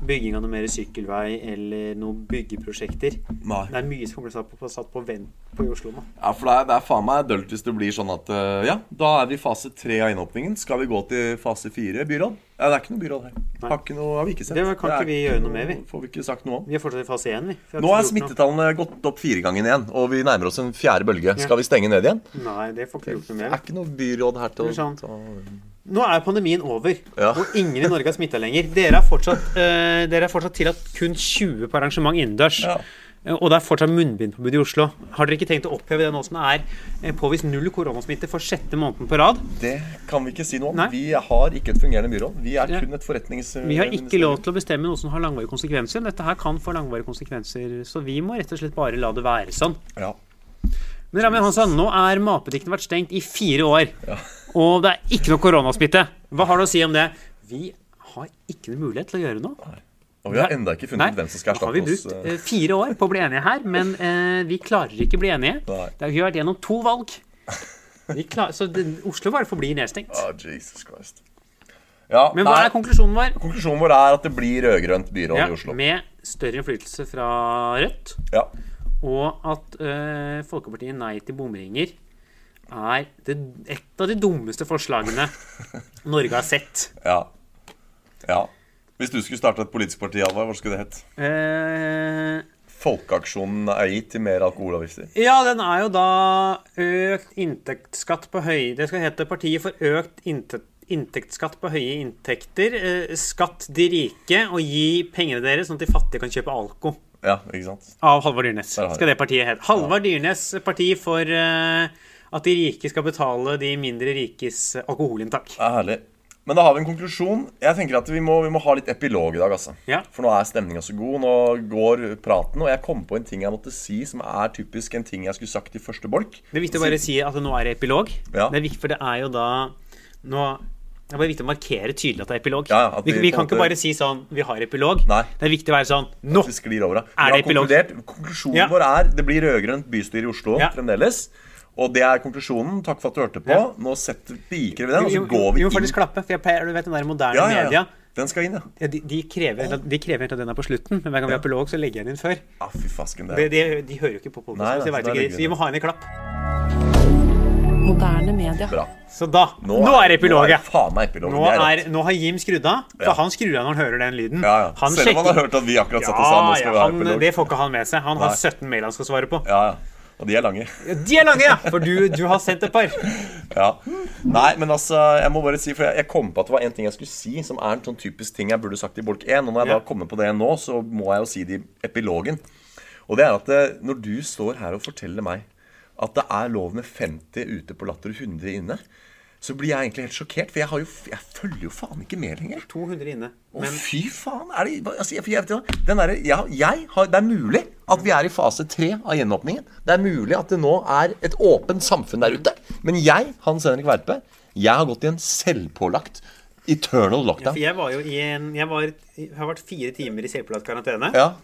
bygging av noe mer sykkelvei eller noen byggeprosjekter. Nei. Det er mye som kommer til å bli satt på vent på i Oslo nå. Ja, for det er, det er faen meg dølt hvis det blir sånn at eh, Ja, da er vi i fase tre av innåpningen. Skal vi gå til fase fire byråd? Ja, det er ikke noe byråd her. Nei. Har, ikke noe, har vi ikke sett. Det kan ikke er- vi gjøre noe med, vi. får vi ikke sagt noe om. Vi er fortsatt i fase én, vi. Vi Nå er smittetallene noe. gått opp fire ganger igjen, og vi nærmer oss en fjerde bølge. Skal vi stenge ned igjen? Nei, det får ikke gjort noe med. Det er ikke noe byråd her til å Nå er pandemien over, Ja. og ingen i Norge er smitta lenger. Dere er fortsatt, eh, dere er fortsatt tillatt kun 20 på arrangement innendørs. Ja. Eh, Og det er fortsatt munnbindpåbud i Oslo. Har dere ikke tenkt å oppheve det nå som det er eh, påvist null koronasmitte for sjette måneden på rad? Det kan vi ikke si noe om. Nei. Vi har ikke et fungerende byråd. Vi er kun et forretnings... Vi har ikke lov til å bestemme noe som har langvarige konsekvenser. Dette her kan få langvarige konsekvenser, så vi må rett og slett bare la det være sånn. Ja. Men Ramin Hansson, nå er matbutikken vært stengt i fire år, Ja. Og det er ikke noe koronasmitte. Hva har du å si om det? Vi har ikke noe mulighet til å gjøre noe. Og vi har ennå enda ikke funnet ut hvem som skal nå har vi erstatte oss. brukt eh. fire år på å bli enige her, men eh, vi klarer ikke å bli enige. Nei. Det har vi har vært gjennom to valg. Vi klar, så det, Oslo bare forblir nedstengt. Oh, Jesus Christ. Ja, Men hva nei, er konklusjonen vår? konklusjonen vår er at det blir rød-grønt byråd Ja, i Oslo. med større innflytelse fra Rødt, Ja. og at eh, Folkepartiet Nei til bomringer er det, et av de dummeste forslagene Norge har sett. ja. Ja. Hvis du skulle starte et politisk parti, Alvar, hva skulle det hett? Eh, Folkeaksjonen gitt til mer alkoholavgifter. ja, den er jo da økt inntektsskatt på høye Det skal hete Partiet for økt inntektsskatt på høye inntekter. Eh, skatt de rike og gi pengene deres sånn at de fattige kan kjøpe alko. Ja, ikke sant? Av Halvard Dyrnes. Skal det partiet hete. Halvard Dyrnes parti for eh, at de rike skal betale de mindre rikes alkoholinntak. Det er herlig. Men da har vi en konklusjon. Jeg tenker at Vi må, vi må ha litt epilog i dag. altså. Ja. For nå er stemninga så god. Nå går praten. Og jeg kom på en ting jeg måtte si som er typisk en ting jeg skulle sagt i første bolk. Det er viktig å bare si at det nå er epilog. Ja. Det er viktig, For det er jo da nå det er bare viktig å markere tydelig at det er epilog. Ja, vi, vi vi kan ikke bare si sånn Vi har epilog. Nei. Det er viktig å være sånn Nå! Er det epilog? Konklusjonen vår er det blir rød-grønt bystyre i Oslo fremdeles. Og det er konklusjonen. Takk for at du hørte på. Ja. Nå setter spiker vi den, og så går vi inn. vi må inn. faktisk klappe, for jeg pleier, du vet den der moderne Ja, ja, media ja. Den skal inn, ja. ja, de, de, krever, helt at den er på slutten, men hver gang vi har epilog, så legger jeg den inn før. Ja, fy fasken. Det. de, de hører jo ikke på Nei, podkast, så, så så vi må ha en i klapp. Moderne media. Bra. Så da Nå, er Nå epiloget. er faen meg epilog. Nå, er er, nå har Jim skrudd av, for Ja. han skrur av når han hører den lyden. Ja, ja. Han Selv om han har hørt at vi akkurat satt oss ja. Nå skal ja, vi ha han, epilog. det får ikke han med seg. Han har 17 mail han skal svare på. Ja, ja. Og de er lange. Ja, De er lange, ja! For du, du har sendt et par. Ja. Nei, men altså, jeg må bare si For jeg, jeg kom på at det var en ting jeg skulle si, som er en sånn typisk ting jeg burde sagt i bolk 1. Og når jeg Ja. da kommer på det nå, så må jeg jo si det i epilogen. Og det er at det, når du står her og forteller meg at det er lov med 50 ute på Latter og 100 inne, så blir jeg egentlig helt sjokkert. For jeg, har jo, jeg følger jo faen ikke med lenger. 200 inne. Å, Men fy faen! Er det, altså, jeg, jeg jeg har, det er mulig at vi er i fase tre av gjenåpningen. Det er mulig at det nå er et åpent samfunn der ute. Men jeg, Hans Henrik Verpe, jeg har gått i en selvpålagt eternal lockdown. jeg var jo i en Jeg var, jeg har vært fire timer i selvpålagt karantene. Ja,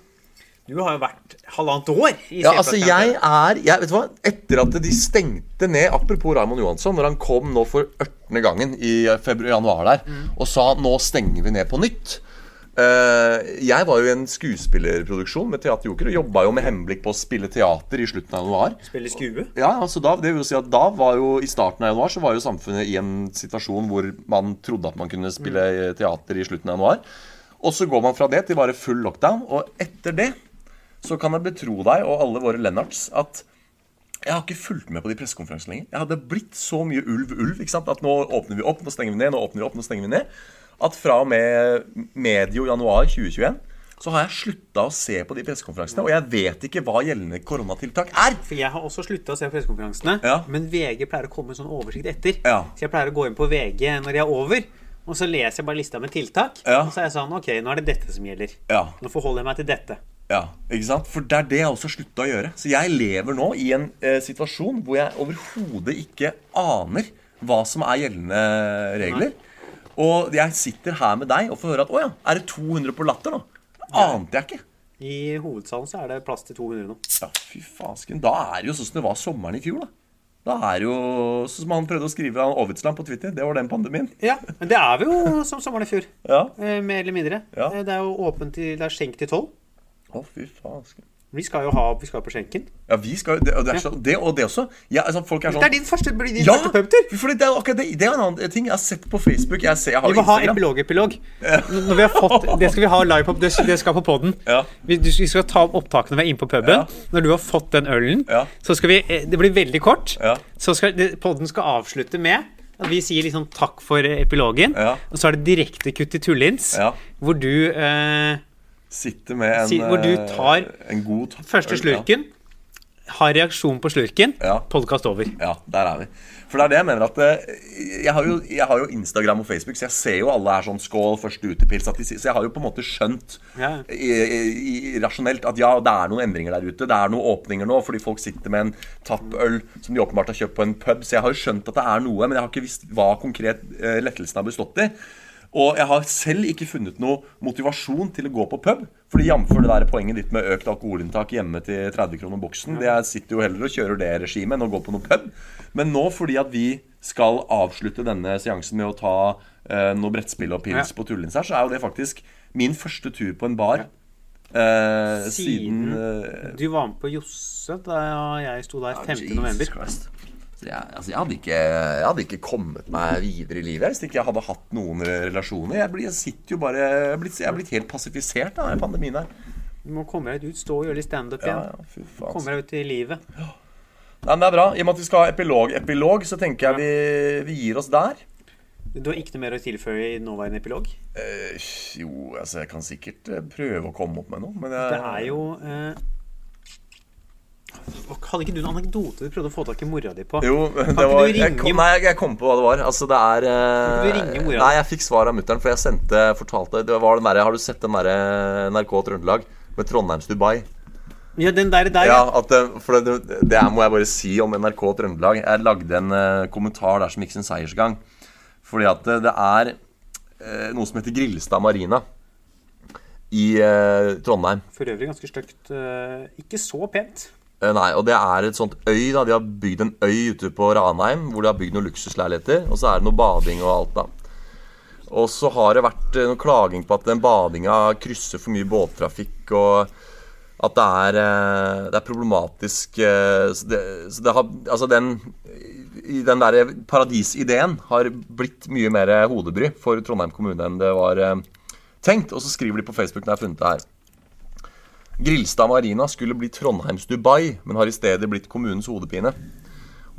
Du har jo vært halvannet år i ja altså jeg er jeg, Vet du hva? Etter at de stengte ned Apropos Raymond Johansson, når han kom nå for 18. gangen i februar, januar der og sa nå stenger vi ned på nytt. Uh, jeg var jo i en skuespillerproduksjon med Teater Joker og jobba jo med henblikk på å spille teater i slutten av januar. Spille skue. Ja, altså da, det vil si at da var jo I starten av januar så var jo samfunnet i en situasjon hvor man trodde at man kunne spille teater i slutten av januar. Og så går man fra det til bare full lockdown. Og etter det så kan jeg betro deg og alle våre Lennarts at jeg har ikke fulgt med på de pressekonferansene lenger. Jeg hadde blitt så mye ulv-ulv. ikke sant? At nå åpner vi opp, nå stenger vi ned, nå åpner vi opp, nå stenger vi ned. At fra og med medio januar 2021 så har jeg slutta å se på de pressekonferansene. Og jeg vet ikke hva gjeldende koronatiltak er. For jeg har også slutta å se pressekonferansene, Ja. men VG pleier å komme med sånn oversikt etter. Ja. Så jeg pleier å gå inn på VG når jeg er over, og så leser jeg bare lista med tiltak. Ja. Og så er jeg sånn Ok, nå er det dette som gjelder. Ja. Nå forholder jeg meg til dette. Ja, ikke sant? For det er det jeg også slutta å gjøre. Så jeg lever nå i en eh, situasjon hvor jeg overhodet ikke aner hva som er gjeldende regler. Og jeg sitter her med deg og får høre at å ja, er det 200 på Latter nå? Ante jeg ikke. I hovedsalen så er det plass til 200 nå. Ja, fy fasken. Da er det jo sånn som det var sommeren i fjor, da. Da er jo Sånn som han prøvde å skrive av Ovitsland på Twitter. Det var den pandemien. Ja, men det er vi jo som sommeren i fjor. Ja. Eh, Mer eller mindre. Ja. Eh, Det er jo åpent til Det er skjenk til tolv. Å, fy faen. Vi skal jo ha Vi skal på skjenken. Ja, vi skal det, det, så, det og det også. Ja, altså, folk er sånn Det er din første, blir din Ja! første pubtur. Det er akkurat det. Det er en annen ting jeg har sett på Facebook. Jeg, ser, jeg har Vi må ha epilog-epilog. Når vi har fått Det skal vi ha live på Det det skal på poden. Ja. Vi, vi skal ta opp opptakene vi er inne på puben. Ja. Når du har fått den ølen, Ja. så skal vi eh, Det blir veldig kort. Ja. Så skal poden skal avslutte med at vi sier liksom takk for eh, epilogen. Ja. Og så er det direkte kutt i Tullins, Ja. hvor du eh, Sitter med en, Si- hvor du eh, tar en god Første slurken, slurken, har reaksjon på slurken, Ja. podkast over. Ja, der er vi. For det er det jeg mener at eh, jeg har, jo, jeg har jo Instagram og Facebook, så jeg ser jo alle er sånn skål, første utepils. De, så jeg har jo på en måte skjønt Ja. i, i, rasjonelt at ja, det er noen endringer der ute. Det er noen åpninger nå, fordi folk sitter med en tappøl som de åpenbart har kjøpt på en pub. Så jeg har jo skjønt at det er noe, men jeg har ikke visst hva konkret eh, lettelsen har bestått i. Og jeg har selv ikke funnet noe motivasjon til å gå på pub. Fordi jf. det der poenget ditt med økt alkoholinntak hjemme til 30 kroner boksen. Det jeg sitter jo heller og kjører det regimet enn å gå på noe pub. Men nå fordi at vi skal avslutte denne seansen med å ta uh, noe brettspill og pils Ja. på Tullins her, så er jo det faktisk min første tur på en bar. Eh, siden, Siden uh, Du var med på Josse da jeg sto der 5. Jeg, altså jeg, hadde ikke, jeg hadde ikke kommet meg videre i livet hvis ikke jeg hadde hatt noen relasjoner. Jeg, blir, sitter jo bare Jeg er blitt, jeg er blitt helt passifisert av denne pandemien her. Du må komme deg ut, stå og gjøre litt standup Ja, igjen. ja, faen. Komme deg ut i livet. Nei, men det er bra. I og med at vi skal ha epilog-epilog, så tenker jeg vi, vi gir oss der. Du har ikke noe mer å tilføye i nåværende epilog? Eh, jo, altså jeg kan sikkert eh, prøve å komme opp med noe, men jeg, Det er jo eh... Hadde ikke du en anekdote du prøvde å få tak i mora di på? Jo, det var jeg kom, Nei, jeg kom på hva det var. Altså, det er eh, Kan ikke du ringe mora? Nei, jeg fikk svar av mutter'n, for jeg sendte fortalte Det var den derre Har du sett den derre NRK Trøndelag med Trondheims Dubai? Ja, den der, der Ja, at det, for det, det må jeg bare si om NRK Trøndelag. Jeg lagde en uh, kommentar der som gikk sin seiersgang. Fordi at det, det er uh, noe som heter Grillestad Marina i eh, Trondheim. For øvrig ganske stygt. eh, ikke så pent. Eh, Nei, og det er et sånt øy da De har bygd en øy ute på Ranheim Hvor de har bygd noen luksusleiligheter Og så er det noe bading og alt da Og så har det vært noen noe klaging på at den badinga krysser for mye båttrafikk Og at det er, eh, det er problematisk eh, Så det, så det har, altså den den der paradisideen har blitt mye mer hodebry for Trondheim kommune enn det var eh, tenkt. Og så skriver de på Facebook når jeg har funnet det her. Grillstad Marina skulle bli Trondheims Dubai, men har i stedet blitt kommunens hodepine.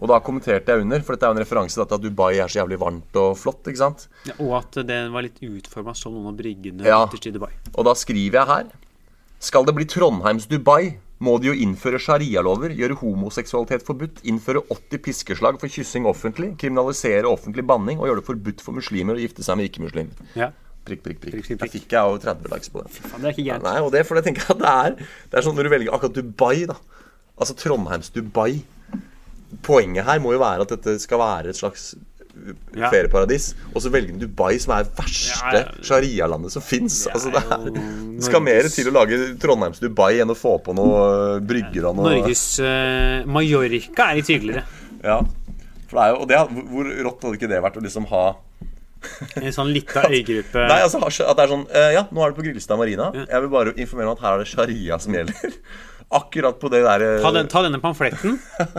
Og da kommenterte jeg under, for dette er jo en referanse til at Dubai er så jævlig varmt og flott. ikke sant? Ja, og at det var litt utforma som noen av bryggene Ja. ytterst i Dubai. Og da skriver jeg her Skal det bli Trondheims Dubai, må de jo innføre sharialover, gjøre homoseksualitet forbudt, innføre 80 piskeslag for kyssing offentlig, kriminalisere offentlig banning og gjøre det forbudt for muslimer å gifte seg med ikke-muslimer. Ja. Prikk, prikk, prikk. Prikk. fikk jeg jo 30 likes på det. Faen, det er ikke gærent. Nei, og det for det tenker jeg at det er Det er sånn når du velger akkurat Dubai, da. Altså Trondheims Dubai. Poenget her må jo være at dette skal være et slags uh, Ja. ferieparadis. Og så velger du Dubai, som er verste Ja, sharia-landet som fins. Det Altså, det, er, det skal mer til å lage Trondheims Dubai enn å få på noe uh, brygger og noe Norges uh, Mallorca er litt hyggeligere. Ja. For det er jo, og det, hvor rått hadde ikke det vært å liksom ha En sånn lita øygruppe. Nei, altså at det er sånn eh, Ja, nå er du på Grilstad Marina. Jeg vil bare informere om at her er det sharia som gjelder. Akkurat på det der eh, Ta, den, ta denne pamfletten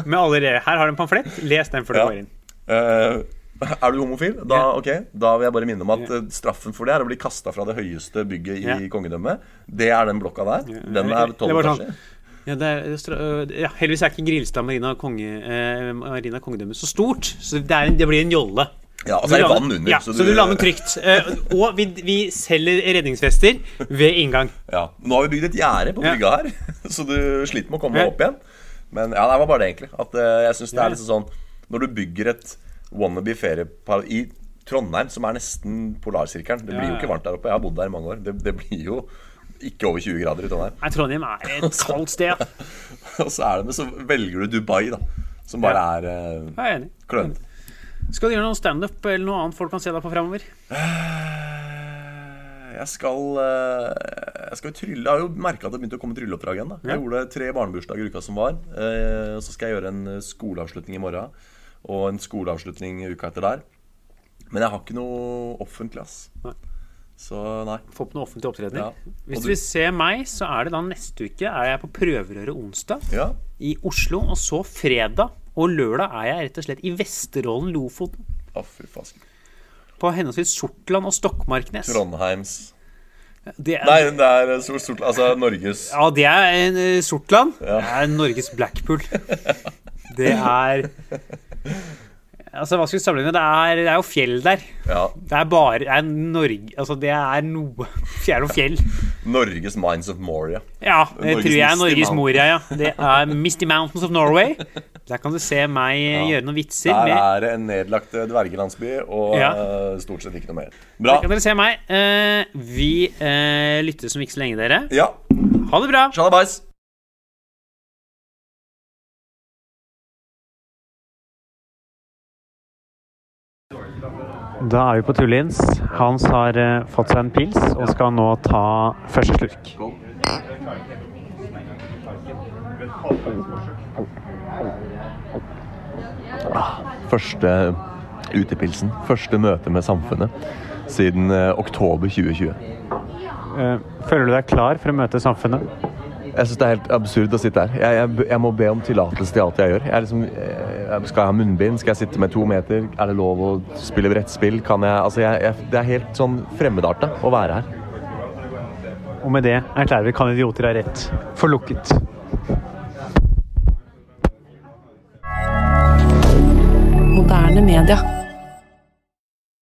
med alle re Her har du en pamflett. Les den før du Ja. går inn. Uh, Er du homofil? Da, Ja. ok, da vil jeg bare minne om at straffen for det er å bli kasta fra det høyeste bygget i Ja. kongedømmet. Det er den blokka der. Den er tolv sånn- etasjer. Ja, det er, øh, ja, heldigvis er ikke Grilstad Marina, konge, eh, Marina kongedømme så stort, så det, en, det blir en jolle. Ja, og så er det Du vann under. Ja, så, du lander trygt. Eh, og vi, vi selger redningsvester ved inngang. Ja, Nå har vi bygd et gjerde på brygga her, så du sliter med å komme Ja. opp igjen. Men ja, det var bare det, egentlig. At eh, jeg synes det er litt sånn Når du bygger et wannabe feriepar i Trondheim, som er nesten polarsirkelen Det blir jo ikke varmt der oppe. Jeg har bodd der i mange år. Det, det blir jo ikke over 20 grader i Trondheim. Nei, Trondheim er et kaldt sted. Og så er det med, så velger du Dubai, da. Som bare er eh, klønete. Skal du gjøre noe standup eller noe annet folk kan se deg på fremover? Jeg skal, eh, jeg skal trylle. Jeg har jo merka at det begynte å komme trylleoppdrag igjen. da Jeg Ja. gjorde tre barnebursdager i uka som var. Eh, Så skal jeg gjøre en skoleavslutning i morgen. Og en skoleavslutning uka etter der. Men jeg har ikke noe offentlig, ass. Nei. Så nei. Få på noe offentlig opptreden. Ja. Hvis du du- vil se meg, så er det da neste uke er jeg på prøverøret onsdag Ja. i Oslo. Og så fredag og lørdag er jeg rett og slett i Vesterålen Lofoten. Å, fy fasken. På henholdsvis Sortland og Stokmarknes. Trondheims Det er, Nei, det er stort, sort, Altså Norges Ja, det er eh, Sortland. Ja. Det er Norges Blackpool. Det er Altså, hva skal vi sammenligne? Det er, det er jo fjell der. Ja. Det er bare det er Norge Altså, det er noe Fjell og fjell. Norges Minds of Moria. Ja, det Norges tror jeg er Norges Mountain. Moria, ja. Det er Misty Mountains of Norway. Der kan du se meg ja. gjøre noen vitser. Der er det en nedlagt eh, dvergelandsby og Ja. eh, stort sett ikke noe mer. Bra. der kan dere se meg. Eh, vi lyttes om ikke så lenge, dere. Ja. Ha det bra. Sjalabais. Da er vi på Tullins. Hans har eh, fått seg en pils og skal nå ta første slurk. Første utepilsen. Første møte med samfunnet siden eh, oktober 2020. Eh, føler du deg klar for å møte samfunnet? Jeg syns det er helt absurd å sitte her. Jeg, jeg, jeg må be om tillatelse til alt jeg gjør. Jeg liksom, skal jeg ha munnbind? Skal jeg sitte med to meter? Er det lov å spille brettspill? Kan jeg Altså, jeg, jeg, det er helt sånn fremmedarta å være her. Og med det erklærer vi Kan idioter ha rett for lukket. Moderne media.